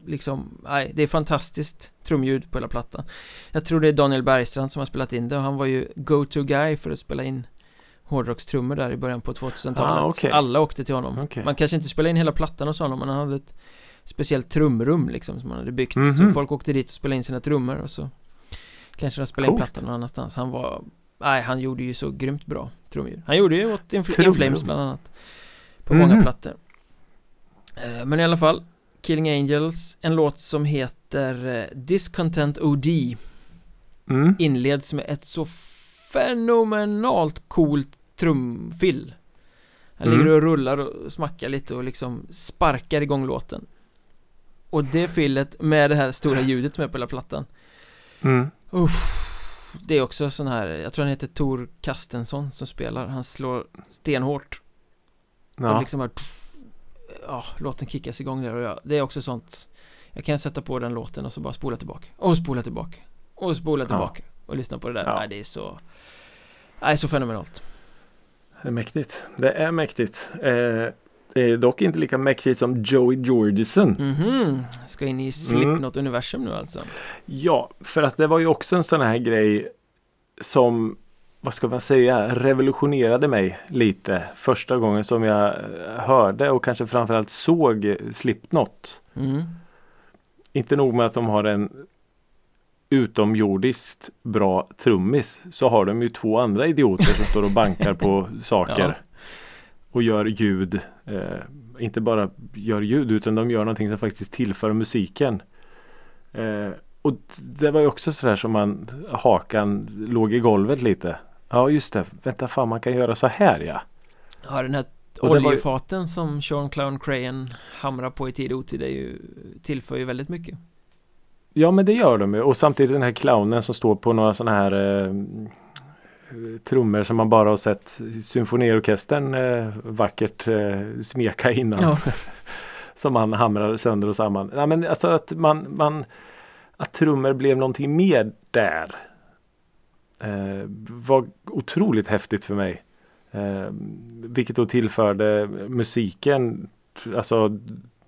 liksom, nej, det är fantastiskt trumljud på hela plattan Jag tror det är Daniel Bergstrand som har spelat in det och han var ju go-to guy för att spela in hårdrockstrummor där i början på 2000-talet Ah, okej. Alla åkte till honom Okej. Man kanske inte spelade in hela plattan hos honom men han hade ett speciellt trumrum liksom som han hade byggt Mhm. Så folk åkte dit och spelade in sina trummor och så Kanske de spelade in plattan någon annanstans Han var Nej, han gjorde ju så grymt bra trumljud Han gjorde ju åt Infl- Trumrum. Inflames bland annat På Mhm. många plattor Eh, Men i alla fall Killing Angels, en låt som heter eh, Discontent OD Mm. Inleds med ett så fenomenalt coolt trumfill Han Mm. ligger och rullar och smackar lite och liksom sparkar igång låten. Och det fillet med det här stora ljudet som är på hela plattan. Mm. Uff, Det är också sån här, jag tror han heter Tor Kastensson som spelar. Han slår stenhårt. Och Ja. liksom bara Ja, låten kickas igång där och jag, det är också sånt. Jag kan sätta på den låten och så bara spola tillbaka. Och spola tillbaka. Och spola Ja. Och lyssna på det där, Ja. Nej, det är så Nej, så fenomenalt Det är mäktigt. Det är mäktigt. Eh, det är dock inte lika mäktigt som Joey Jordison. Mhm, ska in i Slipknot-universum nu alltså Ja, för att det var ju också en sån här grej som vad ska man säga, revolutionerade mig lite första gången som jag eh, hörde och kanske framförallt såg Slipknot. mm. Inte nog med att de har en utomjordiskt bra trummis så har de ju två andra idioter som står och bankar på *laughs* saker. Ja. Och gör ljud. Eh, inte bara gör ljud utan de gör någonting som faktiskt tillför musiken. Eh, och det var ju också sådär som man hakan låg i golvet lite. Ja just det, vänta fan man kan göra så här ja. Ja, den här Och var ju- oljefaten som Sean Clown Crayon hamrar på i tid och otid är ju Tillför ju väldigt mycket Ja men det gör de ju och samtidigt den här clownen som står på några sådana här eh, trummor som man bara har sett symfoniorkestern eh, vackert eh, smeka innan. Ja, *laughs* Som han hamrade sönder och samman. Ja, men alltså att man, man att trummor blev någonting mer där. Eh, var otroligt häftigt för mig. Eh, vilket då tillförde musiken. Alltså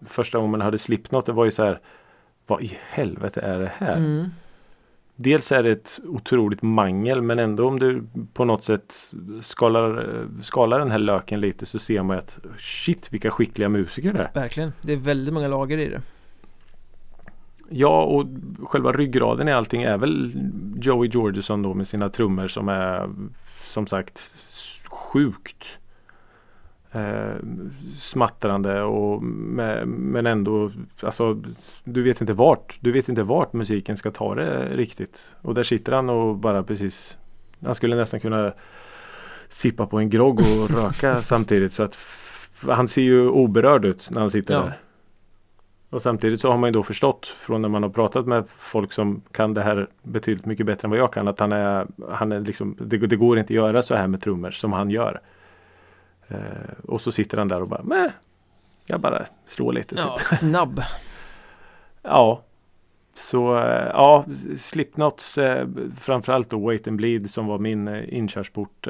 första gången man hörde Slipknot det var ju så här. Vad i helvete är det här? mm. Dels är det ett otroligt mangel men ändå om du på något sätt skalar, skalar den här löken lite så ser man att shit vilka skickliga musiker det är. verkligen Det är väldigt många lager i det Ja och själva ryggraden i allting är väl Joey Jordison då med sina trummor som är som sagt sjukt eh, smattrande och med, men ändå alltså du vet inte vart du vet inte vart musiken ska ta det riktigt och där sitter han och bara precis han skulle nästan kunna sippa på en grogg och *laughs* röka samtidigt så att han ser ju oberörd ut när han sitter Ja. där. Och samtidigt så har man ju då förstått från när man har pratat med folk som kan det här betydligt mycket bättre än vad jag kan att han är, han är liksom, det, det går inte att göra så här med trummor som han gör. Eh, och så sitter han där och bara, Mäh, jag bara slår lite. Typ. Ja, *laughs* snabb. Ja. Så eh, ja, Slipknots eh, framförallt då Wait and Bleed som var min eh, inkörsport.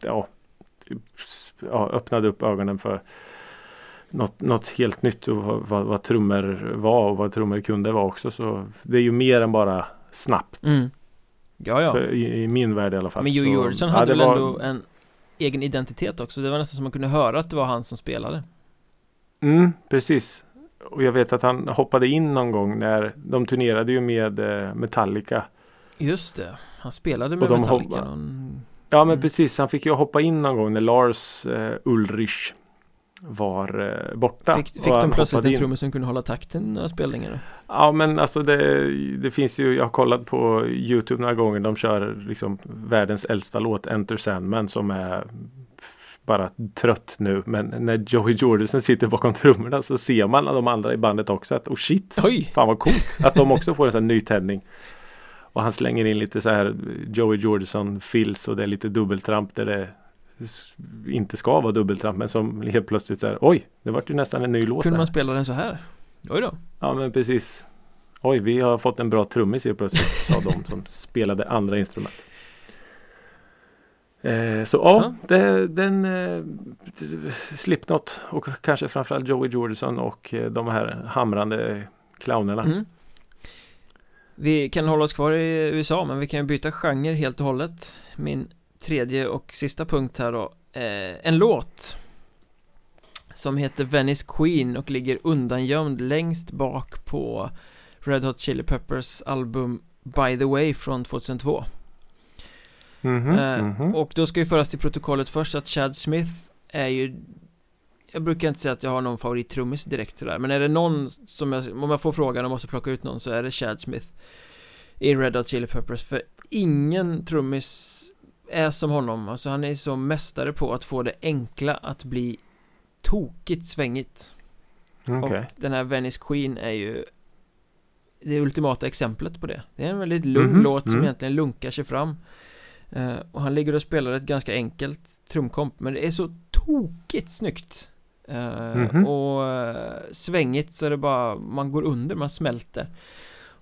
Ja, ja, öppnade upp ögonen för något, något helt nytt och vad, vad, trummor var och vad trummor kunde vara också. Så det är ju mer än bara snabbt. Mm. Ja, ja. För, i, I min värld i alla fall. Men Joe ja, hade väl var- ändå en egen identitet också. Det var nästan som man kunde höra att det var han som spelade. Mm, precis. Och jag vet att han hoppade in någon gång när de turnerade ju med eh, Metallica. Just det. Han spelade med Metallica. hoppar- Någon... Ja men Mm. precis, han fick ju hoppa in någon gång när Lars eh, Ulrich var eh, borta. Fick, fick de plötsligt en trummis som kunde hålla takten när spelningen? Ja men alltså det, det finns ju, jag har kollat på Youtube några gånger, de kör liksom världens äldsta låt Enter Sandman som är bara trött nu. Men när Joey Jordison sitter bakom trummorna så ser man de andra i bandet också att oh shit, Oj! fan vad coolt att de också får en sån här nytändning. Och han slänger in lite så här Joey Jordison fills och det är lite dubbeltramp där det inte ska vara dubbeltramp men som helt plötsligt så här oj, det vart ju nästan en ny låt. Kunde där. man spela den så här? Oj då. Ja men precis. Oj, vi har fått en bra trummis helt plötsligt, *laughs* sa de som spelade andra instrument. Eh, så ja, Det, den eh, Slipknot och kanske framförallt Joey Jordison och eh, de här hamrande clownerna. Mm. Vi kan hålla oss kvar i USA men vi kan byta genre helt och hållet Min tredje och sista punkt här då eh, En låt Som heter Venice Queen och ligger undangömd längst bak på Red Hot Chili Peppers album By the Way från 2002 Mhm, Eh, mhm. Och då ska ju föras till protokollet först att Chad Smith är ju Jag brukar inte säga att jag har någon favorittrummis direkt sådär Men är det någon som jag, om jag får frågan och måste plocka ut någon så är det Chad Smith I Red Hot Chili Peppers för ingen trummis är som honom. Alltså han är så mästare på att få det enkla att bli tokigt svängigt. Okej. Och den här Venice Queen är ju Det ultimata exemplet på det. Det är en väldigt lugn Mhm, låt som mm. egentligen lunkar sig fram. Eh, Och han ligger och spelar ett ganska enkelt trumkomp Men det är så tokigt snyggt. Eh, Mhm. Och eh, svängigt så är det bara Man går under, man smälter.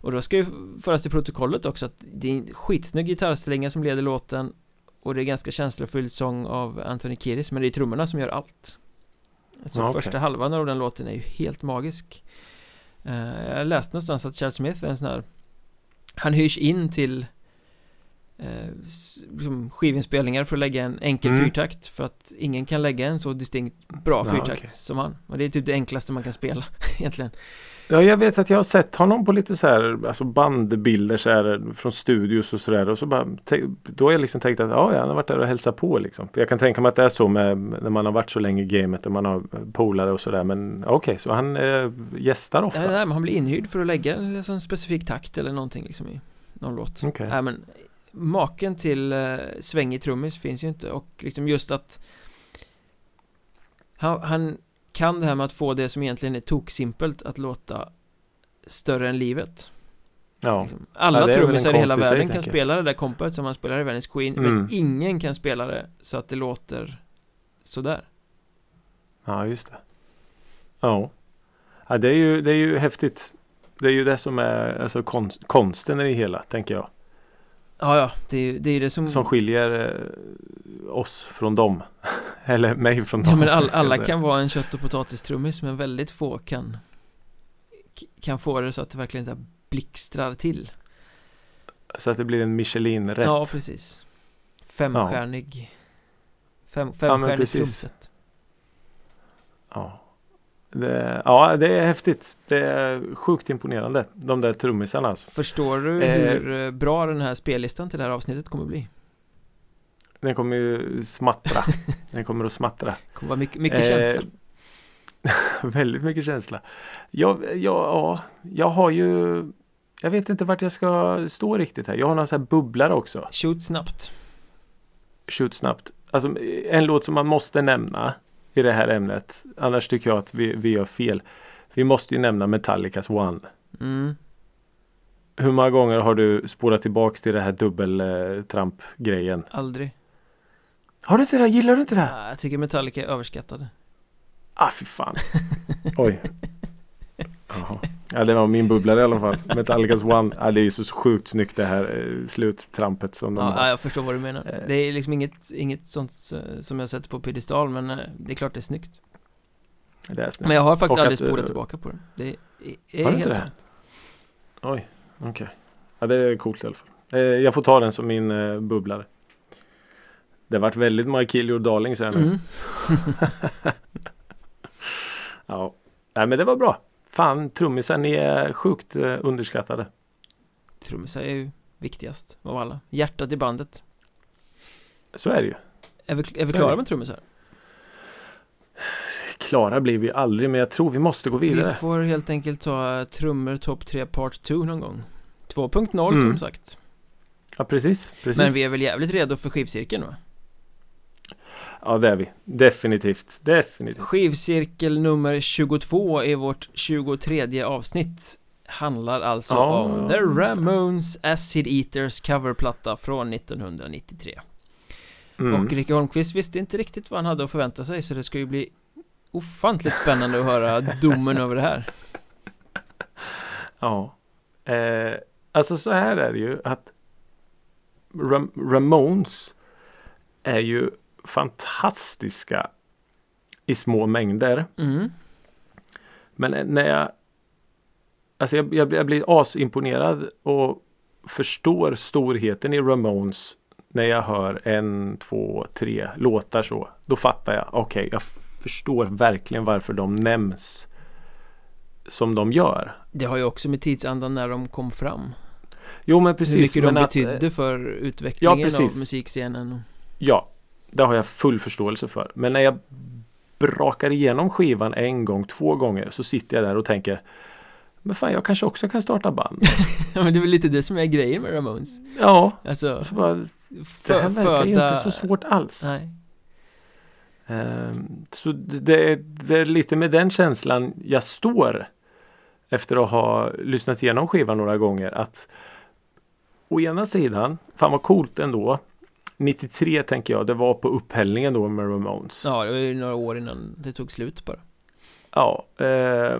Och då ska ju föras till protokollet också att Det är en skitsnygg gitarrstränga som leder låten Och det är ganska känslofylld sång av Anthony Kiedis Men det är trummorna som gör allt Alltså Ja, okej. första halvan av den låten är ju helt magisk Eh, Jag läste någonstans att Chad Smith är en sån här Han hyrs in till liksom skivinspelningar för att lägga en enkel Mm. fyrtakt För att ingen kan lägga en så distinkt bra Ja, fyrtakt okej. som han Och det är typ det enklaste man kan spela *laughs* egentligen Ja, jag vet att jag har sett honom på lite så här alltså bandbilder så här från studios och sådär och så bara då har jag liksom tänkt att ja, ja, han har varit där och hälsat på liksom. Jag kan tänka mig att det är så med när man har varit så länge i gamet och man har polare och sådär men okej, så han eh, gästar ofta. Nej, nej, men han blir inhyrd för att lägga en liksom specifik takt eller någonting liksom i någon låt Okej. Nej men Maken till eh, svängig trummis finns ju inte och liksom just att han, han kan det här med att få det som egentligen är toksimpelt att låta större än livet Ja, liksom. Alla Ja, trummisar i hela i sig, världen kan tänker spela det där kompet som han spelar i Venice Queen Mm. Men ingen kan spela det så att det låter sådär ja just det. Ja. ja, det är ju det är ju häftigt. Det är ju det som är alltså konst, konsten i det hela tänker jag. Ja, ja, det är det, är det som Som skiljer eh, oss från dem. *laughs* Eller mig från dem. Ja men all, *laughs* alla kan vara en kött och potatistrummis men väldigt få kan Kan få det så att det verkligen så blixtrar till Så att det blir en Michelin-rätt. Ja precis Femstjärnig Fem, men Femstjärnig precis. trumset Ja. Det, ja, det är häftigt. Det är sjukt imponerande. De där trummisarna alltså. Förstår du Eh. hur eh, bra den här spellistan till det här avsnittet kommer bli? Den kommer ju smattra. *laughs* Den kommer att smattra. Det kommer vara mycket, mycket Eh, känsla *laughs* Väldigt mycket känsla. Jag, jag, ja, jag har ju Jag vet inte vart jag ska stå riktigt här. Jag har några så här bubblare också. Shoot snabbt Shoot snabbt. Alltså en låt som man måste nämna i det här ämnet. Annars tycker jag att vi, vi gör fel. Vi måste ju nämna Metallicas One. mm. Hur många gånger har du spolat tillbaks till det här dubbeltramp-grejen? Aldrig Har du inte det? Gillar du inte det? ah, Jag tycker Metallica är överskattade Ah, fy fan. *laughs* Oj. Ja, det var min bubblare i alla fall. Metallicas One. Ja, det är ju så sjukt snyggt det här eh, sluttrampet som de Ja, har. jag förstår vad du menar Eh. Det är liksom inget, inget sånt eh, som jag sätter på piedestal men det är klart det är snyggt Det är snyggt. Men jag har faktiskt Och aldrig att, spolat tillbaka på den Det är, är helt det? sant Oj, okej. Ja, det är coolt i alla fall. Jag får ta den som min bubblare. Det har varit väldigt My Kill Darlings här nu. mm. *laughs* Ja. Nej, men det var bra. Fan, trummisar, ni är sjukt eh, underskattade. Trummisar är ju viktigast av alla Hjärtat i bandet Så är det ju. Är vi, är vi klara med trummisar? Klara blir vi aldrig, men jag tror vi måste gå Vi vidare. får helt enkelt ta trummor topp 3 part 2 någon gång 2.0 Mm. som sagt Ja, precis. precis. Men vi är väl jävligt redo för skivcirkeln va? Ja, det är vi. Definitivt. Definitivt. Skivcirkel nummer 22 i vårt 23 avsnitt Handlar alltså Ja, om The Ramones Acid Eaters coverplatta från 1993 Mm. Och Ricky Holmqvist visste inte riktigt vad han hade att förvänta sig så det ska ju bli ofantligt spännande att höra *laughs* domen över det här Ja. Eh, alltså så här är det ju att Ram- Ramones är ju fantastiska i små mängder. mm. Men när jag Alltså jag, jag, jag blir asimponerad och förstår storheten i Ramones när jag hör en, två, tre låtar så. Då fattar jag, okej, jag förstår verkligen varför de nämns som de gör. Det har ju också med tidsandan när de kom fram Jo men precis. Hur mycket de men att, eh, betydde för utvecklingen Ja, av musikscenen. Ja, det har jag full förståelse för. Men när jag brakar igenom skivan en gång, två gånger så sitter jag där och tänker Men fan jag kanske också kan starta band. *laughs* Ja men det är väl lite det som är grejen med Ramones ja, Alltså, så bara, det här verkar ju föda... inte så svårt alls. Nej, Ehm, så det är, det är lite med den känslan jag står efter att ha lyssnat igenom skivan några gånger. Att å ena sidan, fan vad coolt ändå. 93 tänker jag, det var på upphällningen då med Ramones. ja det var ju några år innan det tog slut bara Ja, eh,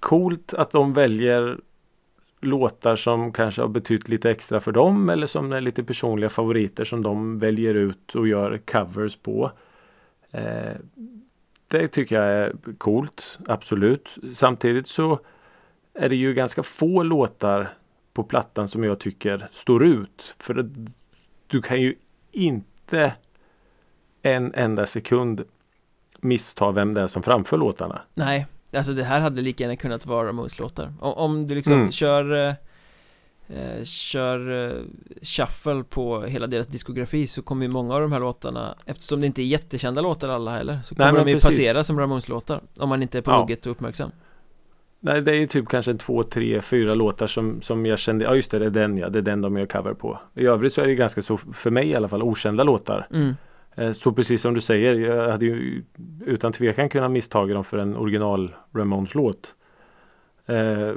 coolt att de väljer låtar som kanske har betytt lite extra för dem eller som är lite personliga favoriter som de väljer ut och gör covers på. Eh, det tycker jag är coolt, absolut. Samtidigt så är det ju ganska få låtar på plattan som jag tycker står ut. För du kan ju inte en enda sekund missta vem det är som framför låtarna. Nej, alltså det här hade lika gärna kunnat vara Ramones-låtar om, om du liksom Mm. kör eh, Kör eh, shuffle på hela deras diskografi så kommer ju många av de här låtarna Eftersom det inte är jättekända låtar alla heller Så Nej, kommer men de ju precis. passera som Ramones-låtar Om man inte är på Ja. hugget och uppmärksam Nej, det är ju typ kanske två, tre, fyra låtar som, som jag kände, ja just det, det är den ja, det är den de gör cover på. I övrigt så är det ganska så, för mig i alla fall, okända låtar. mm. Eh, Så precis som du säger, jag hade ju utan tvekan kunnat misstaga dem för en original Ramones låt. Eh,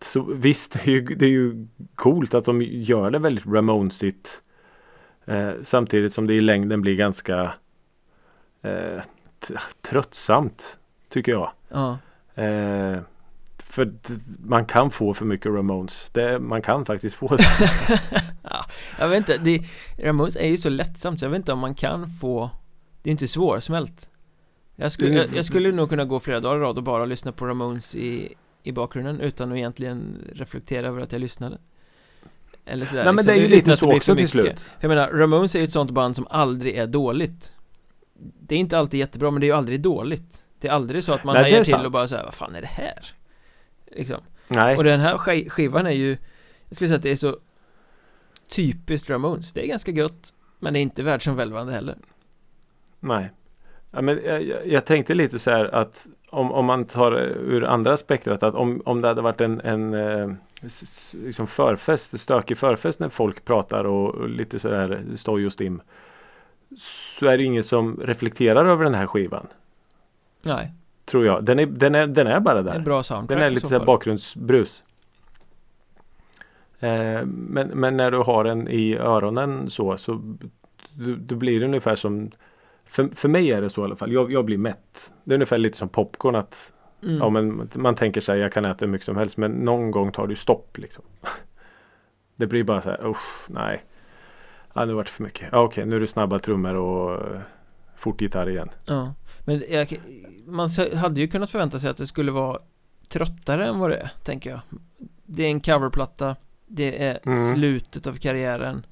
Så visst, det är, ju, det är ju coolt att de gör det väldigt Ramonesigt. Eh, Samtidigt som det i längden blir ganska tröttsamt, tycker jag. Ja, för man kan få för mycket Ramones. Det, man kan faktiskt få det. *laughs* jag vet inte, det, Ramones är ju så lättsamt så jag vet inte om man kan få Det är inte svårsmält jag skulle, jag, jag skulle nog kunna gå flera dagar i rad och bara lyssna på Ramones i, i bakgrunden utan att egentligen reflektera över att jag lyssnade Eller sådär Nej men liksom, det är ju lite så också för till mycket. slut. Jag menar, Ramones är ju ett sånt band som aldrig är dåligt Det är inte alltid jättebra men det är ju aldrig dåligt Det är aldrig så att man Nej, hajar till sant. och bara säger vad fan är det här? Liksom Nej, och den här sk- skivan är ju Jag skulle säga att det är så Typiskt Ramones Det är ganska gött Men det är inte världsomvälvande heller. Nej. Ja, men jag, jag, tänkte lite så här att om, om man tar ur andra spektrat att om, om det hade varit en, en eh, liksom förfest, stökig förfest när folk pratar och, och lite sådär stoj och stim. Så är det ingen som reflekterar över den här skivan. Nej, Tror jag. Den är, den är, den är bara där. en bra soundtrack Den är lite så bakgrundsbrus. Eh, men, men när du har den i öronen så, så då, då blir det ungefär som för, för mig är det så i alla fall. Jag, jag blir mätt. Det är ungefär lite som popcorn att Mm. ja, men man tänker sig jag kan äta hur mycket som helst men någon gång tar det stopp liksom. *laughs* Det blir bara så här, usch, nej. Ja, nu vart det för mycket. Ja, okej, nu är det snabba trummor och eh, fort gitarr igen. Ja, men jag, man hade ju kunnat förvänta sig att det skulle vara tröttare än vad det är, tänker jag. Det är en coverplatta, det är Mm. slutet av karriären.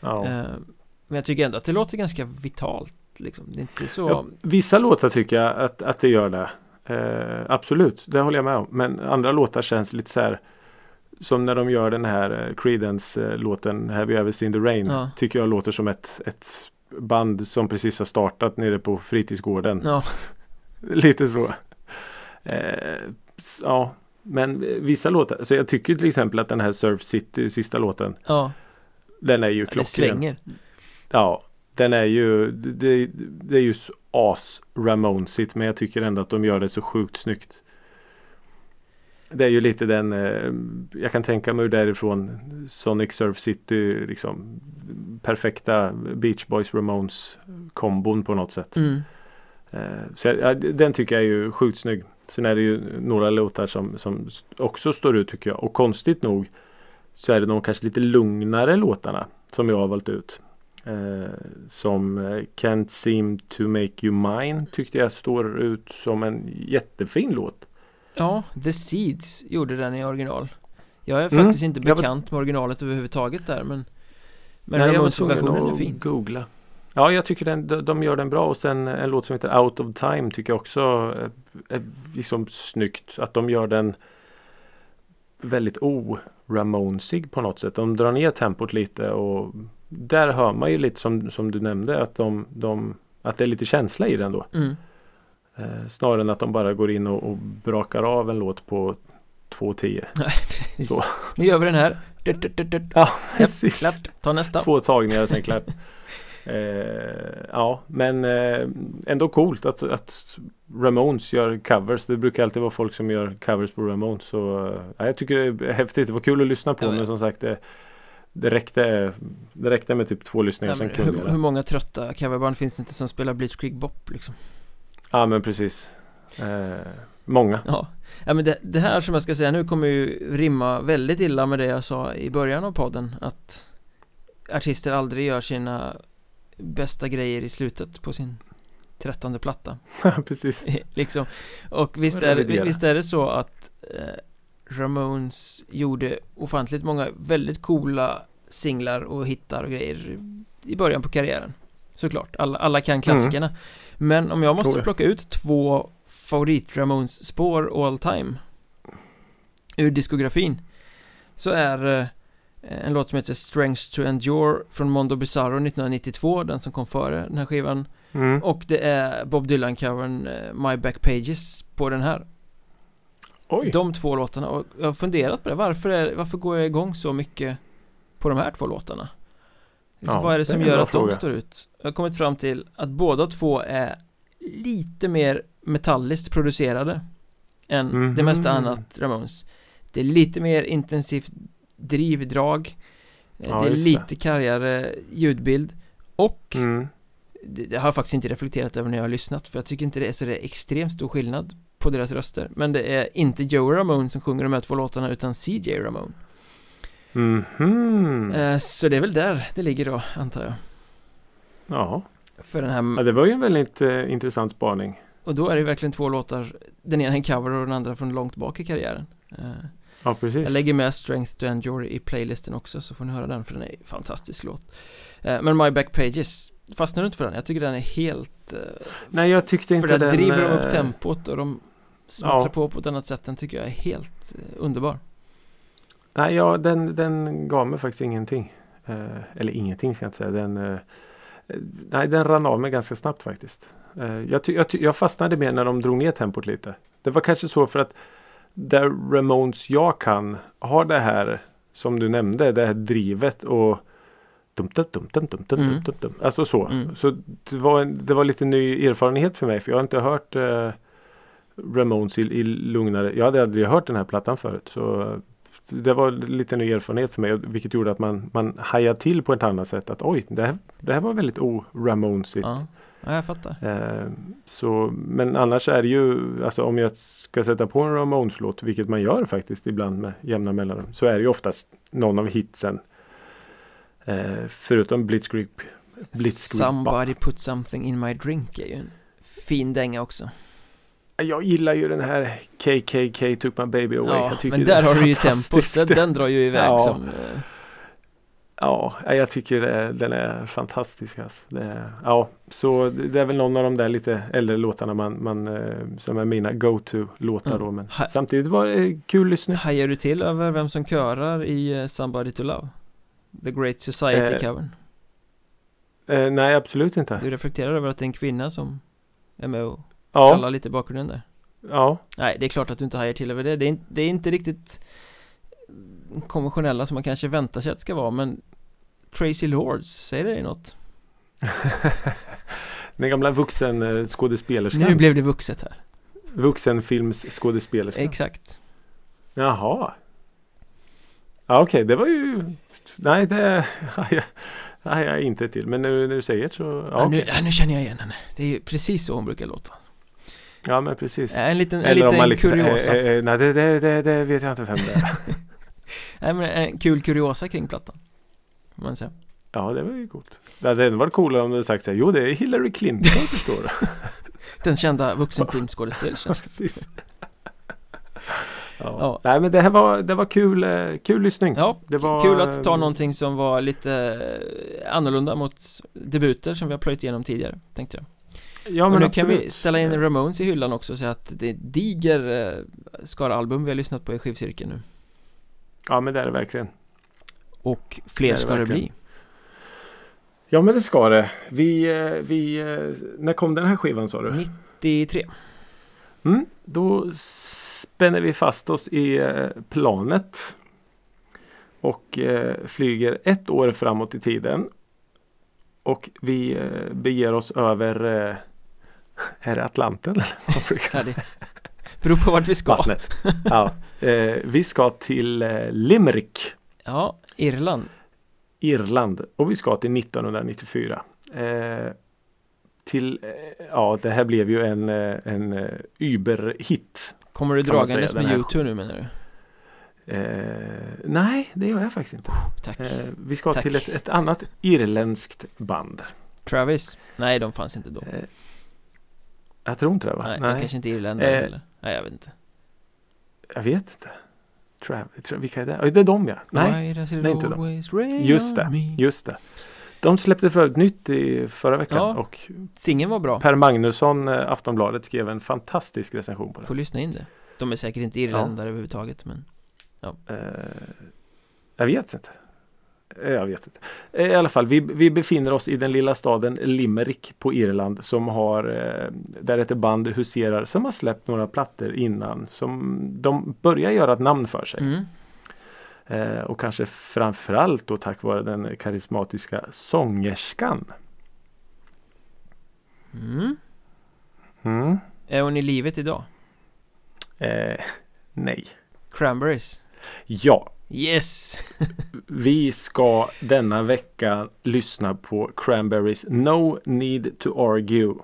Ja. Eh, men jag tycker ändå att det låter ganska vitalt, liksom. Det är inte så... Ja, vissa låtar tycker jag att, att det gör det. Eh, absolut, det håller jag med om. Men andra låtar känns lite så här som när de gör den här eh, Creedence-låten Have you ever seen the rain? Ja. Tycker jag låter som ett, ett band som precis har startat nere på fritidsgården. Ja, *laughs* Lite så. Eh, ja, men vissa låtar. Så jag tycker till exempel att den här Surf City, sista låten. ja, Den är ju det klockren. svänger. Ja, den är ju det, det är ju as Ramonesigt men jag tycker ändå att de gör det så sjukt snyggt. Det är ju lite den eh, Jag kan tänka mig därifrån Sonic Surf City liksom perfekta Beach Boys Ramones kombon på något sätt. Mm. Eh, så jag, ja, den tycker jag är ju sjukt snygg. Sen är det ju några låtar som, som också står ut tycker jag och konstigt nog så är det de kanske lite lugnare låtarna som jag har valt ut. Eh, som eh, Can't seem to make you mine tyckte jag står ut som en jättefin låt. Ja, The Seeds gjorde den i original. Jag är Mm, faktiskt inte bekant med originalet överhuvudtaget där, men Men Ramones-versionen är fin. Googla. Ja, jag tycker den, de, gör den bra och sen en låt som heter Out of Time tycker jag också är liksom snyggt. Att de gör den väldigt o-Ramonesig på något sätt. De drar ner tempot lite och där hör man ju lite som, som du nämnde att de, de att det är lite känsla i den då. mm. Eh, snarare än att de bara går in och, och brakar av en låt på 2.10. *laughs* Nej, precis. Så. Nu gör vi den här. *laughs* Dut, dut, dut. Ja, precis. klart. Ta nästa. Två tagningar sen klart. *laughs* Eh, ja, men eh, ändå coolt att, att Ramones gör covers. Det brukar alltid vara folk som gör covers på Ramones. Så eh, ja, jag tycker det är häftigt. Det var kul att lyssna på. Ja. Men som sagt det, det, räckte, det räckte med typ två lyssningar. Ja, sen hur, hur många trötta coverband finns det inte som spelar Bleach Creek Bop liksom? Ja men precis. Eh, många. Ja, ja men det, det här som jag ska säga nu kommer ju rimma väldigt illa med det jag sa i början av podden att artister aldrig gör sina bästa grejer i slutet på sin trettonde platta *laughs* precis. liksom och visst är, det, visst är det så att eh, Ramones gjorde ofantligt många väldigt coola singlar och hittar och grejer i början på karriären Såklart, alla, alla kan klassikerna. Men om jag måste plocka ut två favorit Ramones spår all time Ur diskografin Så är eh, en låt som heter Strengths to Endure från Mondo Bizarro 1992 Den som kom före den här skivan. Mm. Och det är Bob Dylan-covern eh, My Back Pages på den här. Oj. De två låtarna. Och jag har funderat på det. Varför, är, varför går jag igång så mycket på de här två låtarna? Ja, vad är det det är som gör att fråga. de står ut? Jag har kommit fram till att båda två är lite mer metalliskt producerade än Mhm. det mesta annat Ramones Det är lite mer intensivt drivdrag Eh, Ja, Det är just det. lite kargare ljudbild och Mm. det, det har jag faktiskt inte reflekterat över när jag har lyssnat för jag tycker inte det är så det är extremt stor skillnad på deras röster men det är inte Joe Ramone som sjunger de här två låtarna utan CJ Ramone Mhm. eh, så det är väl där det ligger då antar jag Ja. för den ja, här det var ju en väldigt eh, intressant spaning. och då är det verkligen två låtar den ena en cover och den andra från långt bak i karriären eh, Ja, precis. jag lägger med Strength to Endure i playlisten också så får ni höra den för den är en fantastisk låt eh, men My Back Pages fastnar du inte för den? Jag tycker den är helt eh, Nej, jag tyckte För inte där den... driver de eh, upp tempot och de smattrar Ja. på på ett annat sätt. Den tycker jag är helt eh, underbar. Nej, ja, den, den gav mig faktiskt ingenting. Eh, eller ingenting ska jag inte säga. Den, eh, nej, den rann av mig ganska snabbt faktiskt. Eh, jag, jag, jag fastnade med när de drog ner tempot lite. Det var kanske så för att där Ramones jag kan har det här som du nämnde, det här drivet och dum, dum, dum, dum, dum, dum, Mm. dum, dum. Alltså så. Mm. Så det var, en, det var lite ny erfarenhet för mig för jag har inte hört eh, Ramones i, i lugnare. Jag hade aldrig hört den här plattan förut. Så det var lite ny erfarenhet för mig vilket gjorde att man, man hajade till på ett annat sätt. Att oj, det här, det här var väldigt o-Ramonesigt. Ja, ja jag fattar. Eh, så, men annars är det ju, alltså om jag ska sätta på en Ramones-låt, vilket man gör faktiskt ibland med jämna mellanrum, så är det ju oftast någon av hitsen. Eh, förutom Blitzkrieg. Blitzkrieg Somebody put something in my drink är ju en fin dänga också. Jag gillar ju den här KKK took my baby away. Ja, jag tycker men där har du ju tempot, den, den drar ju iväg Ja. som eh, Ja, jag tycker det, den är fantastisk. Alltså. Är- ja, så det är väl någon av de där lite äldre låtarna man, man, eh, som är mina go-to-låtar Mm. då. Men Ha- samtidigt var det kul lyssning. Hajar du till över vem som körar i eh, Somebody to Love? The Great Society Eh, Eh, nej, absolut inte. Du reflekterar över att det är en kvinna som är med och Ja, kallar lite bakgrunden där ja, Nej, det är klart att du inte hajar till över det Det är, inte- det är inte riktigt konventionella som man kanske väntar sig att det ska vara men Crazy Lords, säger det dig något? *laughs* den gamla vuxenskådespelerskan. Nu blev det vuxet här Vuxenfilmsskådespelerskan. Exakt Jaha. Ja, okej, det var ju... Nej, det hajar jag inte till. Men när, när du säger det så... Ja, ja, nu, okej. ja, nu känner jag igen henne Det är precis så hon brukar låta ja men precis. En liten, en Eller om liten man liksom, kuriosa eh, eh, nej, det, det, det, det vet jag inte vem det är. *laughs* Nej men en kul kuriosa kring plattan man säga ja, det var ju coolt. Det hade ändå varit coolare om du hade sagt så här, jo det är Hillary Clinton förstår du. *laughs* Den kända vuxenfilmskådespelerskan *laughs* Precis. Ja. Ja. Nej men det här var, det var kul, eh, kul lyssning. Ja, Det var, kul att ta eh, någonting som var lite eh, annorlunda mot debuter som vi har plöjt igenom tidigare, tänkte jag. Ja och men nu kan vi absolut. ställa in Ramones i hyllan också så att det är diger eh, skara album vi har lyssnat på i skivcirkeln nu. Ja men det är det verkligen. Och Det fler det ska det verkligen. bli. Ja men det ska det. Vi, eh, vi, eh, när kom den här skivan sa du? 93. Mm, då spänner vi fast oss i eh, planet. Och eh, flyger ett år framåt i tiden. Och vi eh, beger oss över eh, *laughs* Är det Atlanten? Ja, det beror på vart vi ska. Vattnet. Ja, eh, vi ska till eh, Limerick, Ja, Irland. Irland. Och vi ska till 1994. Eh, till, eh, ja det här blev ju en, eh, en eh, Uber-hit. Kommer du dragandes med YouTube nu menar du? Nej, det gör jag faktiskt inte. Tack. Eh, vi ska Tack. till ett, ett annat irländskt band. Travis? Nej, de fanns inte då. Jag tror inte det va? Nej, de kanske inte är irländare Eh, heller. Nej, jag vet inte. Jag vet inte. Trav, tra, vilka är det? Ja, Det är de ja. Nej, det är inte de. just det. Just det. De släppte för övrigt nytt i förra veckan Ja. och Singeln var bra. Per Magnusson, eh, Aftonbladet, skrev en fantastisk recension på det. Får lyssna in det. De är säkert inte irländare överhuvudtaget men Eh, jag vet inte. Eh, Jag vet inte. Eh, I alla fall, vi, vi befinner oss i den lilla staden Limerick på Irland som har eh, där ett band huserar som har släppt några plattor innan som de börjar göra ett namn för sig. mm. Eh, och kanske framförallt då tack vare den karismatiska sångerskan. Mm. Mm. Är hon i livet idag? Eh, nej. Cranberries? Ja, Yes! *laughs* vi ska denna vecka lyssna på Cranberries No Need to Argue.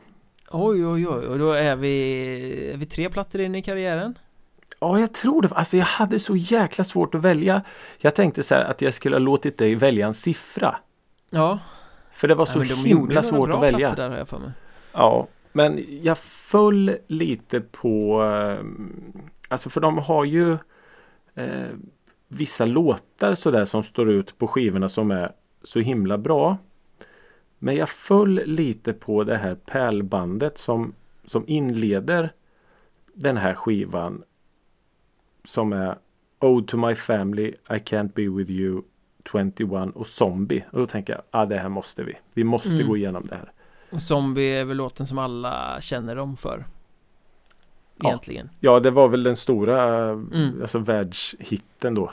Oj oj oj, och då är vi, är vi tre plattor in i karriären? Ja, jag tror det. Alltså jag hade så jäkla svårt att välja. Jag tänkte så här att jag skulle ha låtit dig välja en siffra. Ja, För det var ja så gjorde himla svårt bra att välja. där har jag för mig Ja, men jag föll lite på eh, Alltså för de har ju eh, Vissa låtar sådär som står ut på skivorna som är så himla bra. Men jag föll lite på det här pärlbandet som, som inleder den här skivan. Som är Ode to my family, I can't be with you 21 och Zombie. Och då tänker jag, ah, det här måste vi. Vi måste Mm. gå igenom det här. Och Zombie är väl låten som alla känner dem för. Egentligen Ja, det var väl den stora Mm. alltså världshitten då.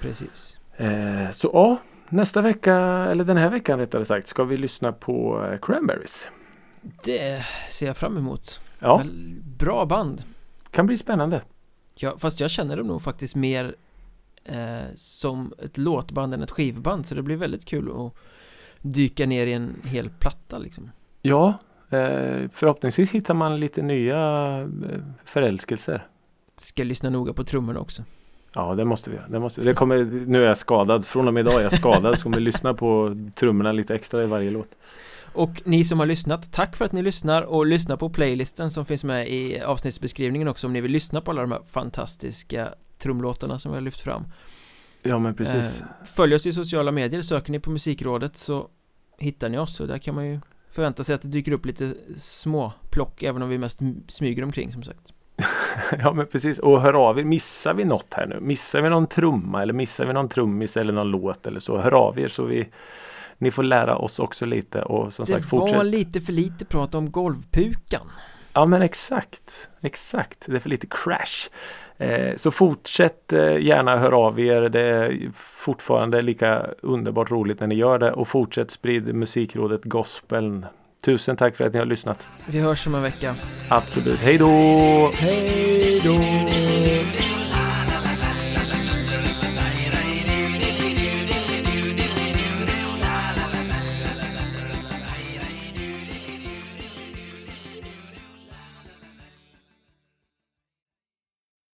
Precis Eh, så ja, nästa vecka, eller den här veckan rättare sagt, ska vi lyssna på eh, Cranberries. Det ser jag fram emot Ja, Bra band kan bli spännande. ja, Fast jag känner dem nog faktiskt mer eh, som ett låtband än ett skivband Så det blir väldigt kul att dyka ner i en hel platta liksom Ja, eh, förhoppningsvis hittar man lite nya eh, förälskelser. Ska lyssna noga på trummorna också Ja, det måste vi. Det måste, det kommer, nu är jag skadad. Från och med idag är jag skadad. Så kommer vi lyssna på trummorna lite extra i varje låt. Och ni som har lyssnat, tack för att ni lyssnar och lyssna på playlisten som finns med i avsnittsbeskrivningen också om ni vill lyssna på alla de här fantastiska trumlåtarna som vi har lyft fram Ja, men precis. Eh, Följ oss i sociala medier, söker ni på musikrådet så hittar ni oss och där kan man ju förvänta sig att det dyker upp lite små plock även om vi mest smyger omkring som sagt *laughs* Ja, men precis. Och hör av er. Missar vi något här nu? Missar vi någon trumma eller missar vi någon trummis eller någon låt eller så? Hör av er så vi ni får lära oss också lite och som Det sagt var fortsätt. lite för lite prat om golvpukan Ja men exakt, exakt. Det är för lite crash. Eh, så fortsätt eh, gärna höra av er. Det är fortfarande lika underbart roligt när ni gör det och fortsätt sprid musikrådet gospeln. Tusen tack för att ni har lyssnat. Vi hörs om en vecka Absolut. Hej då! Hej då!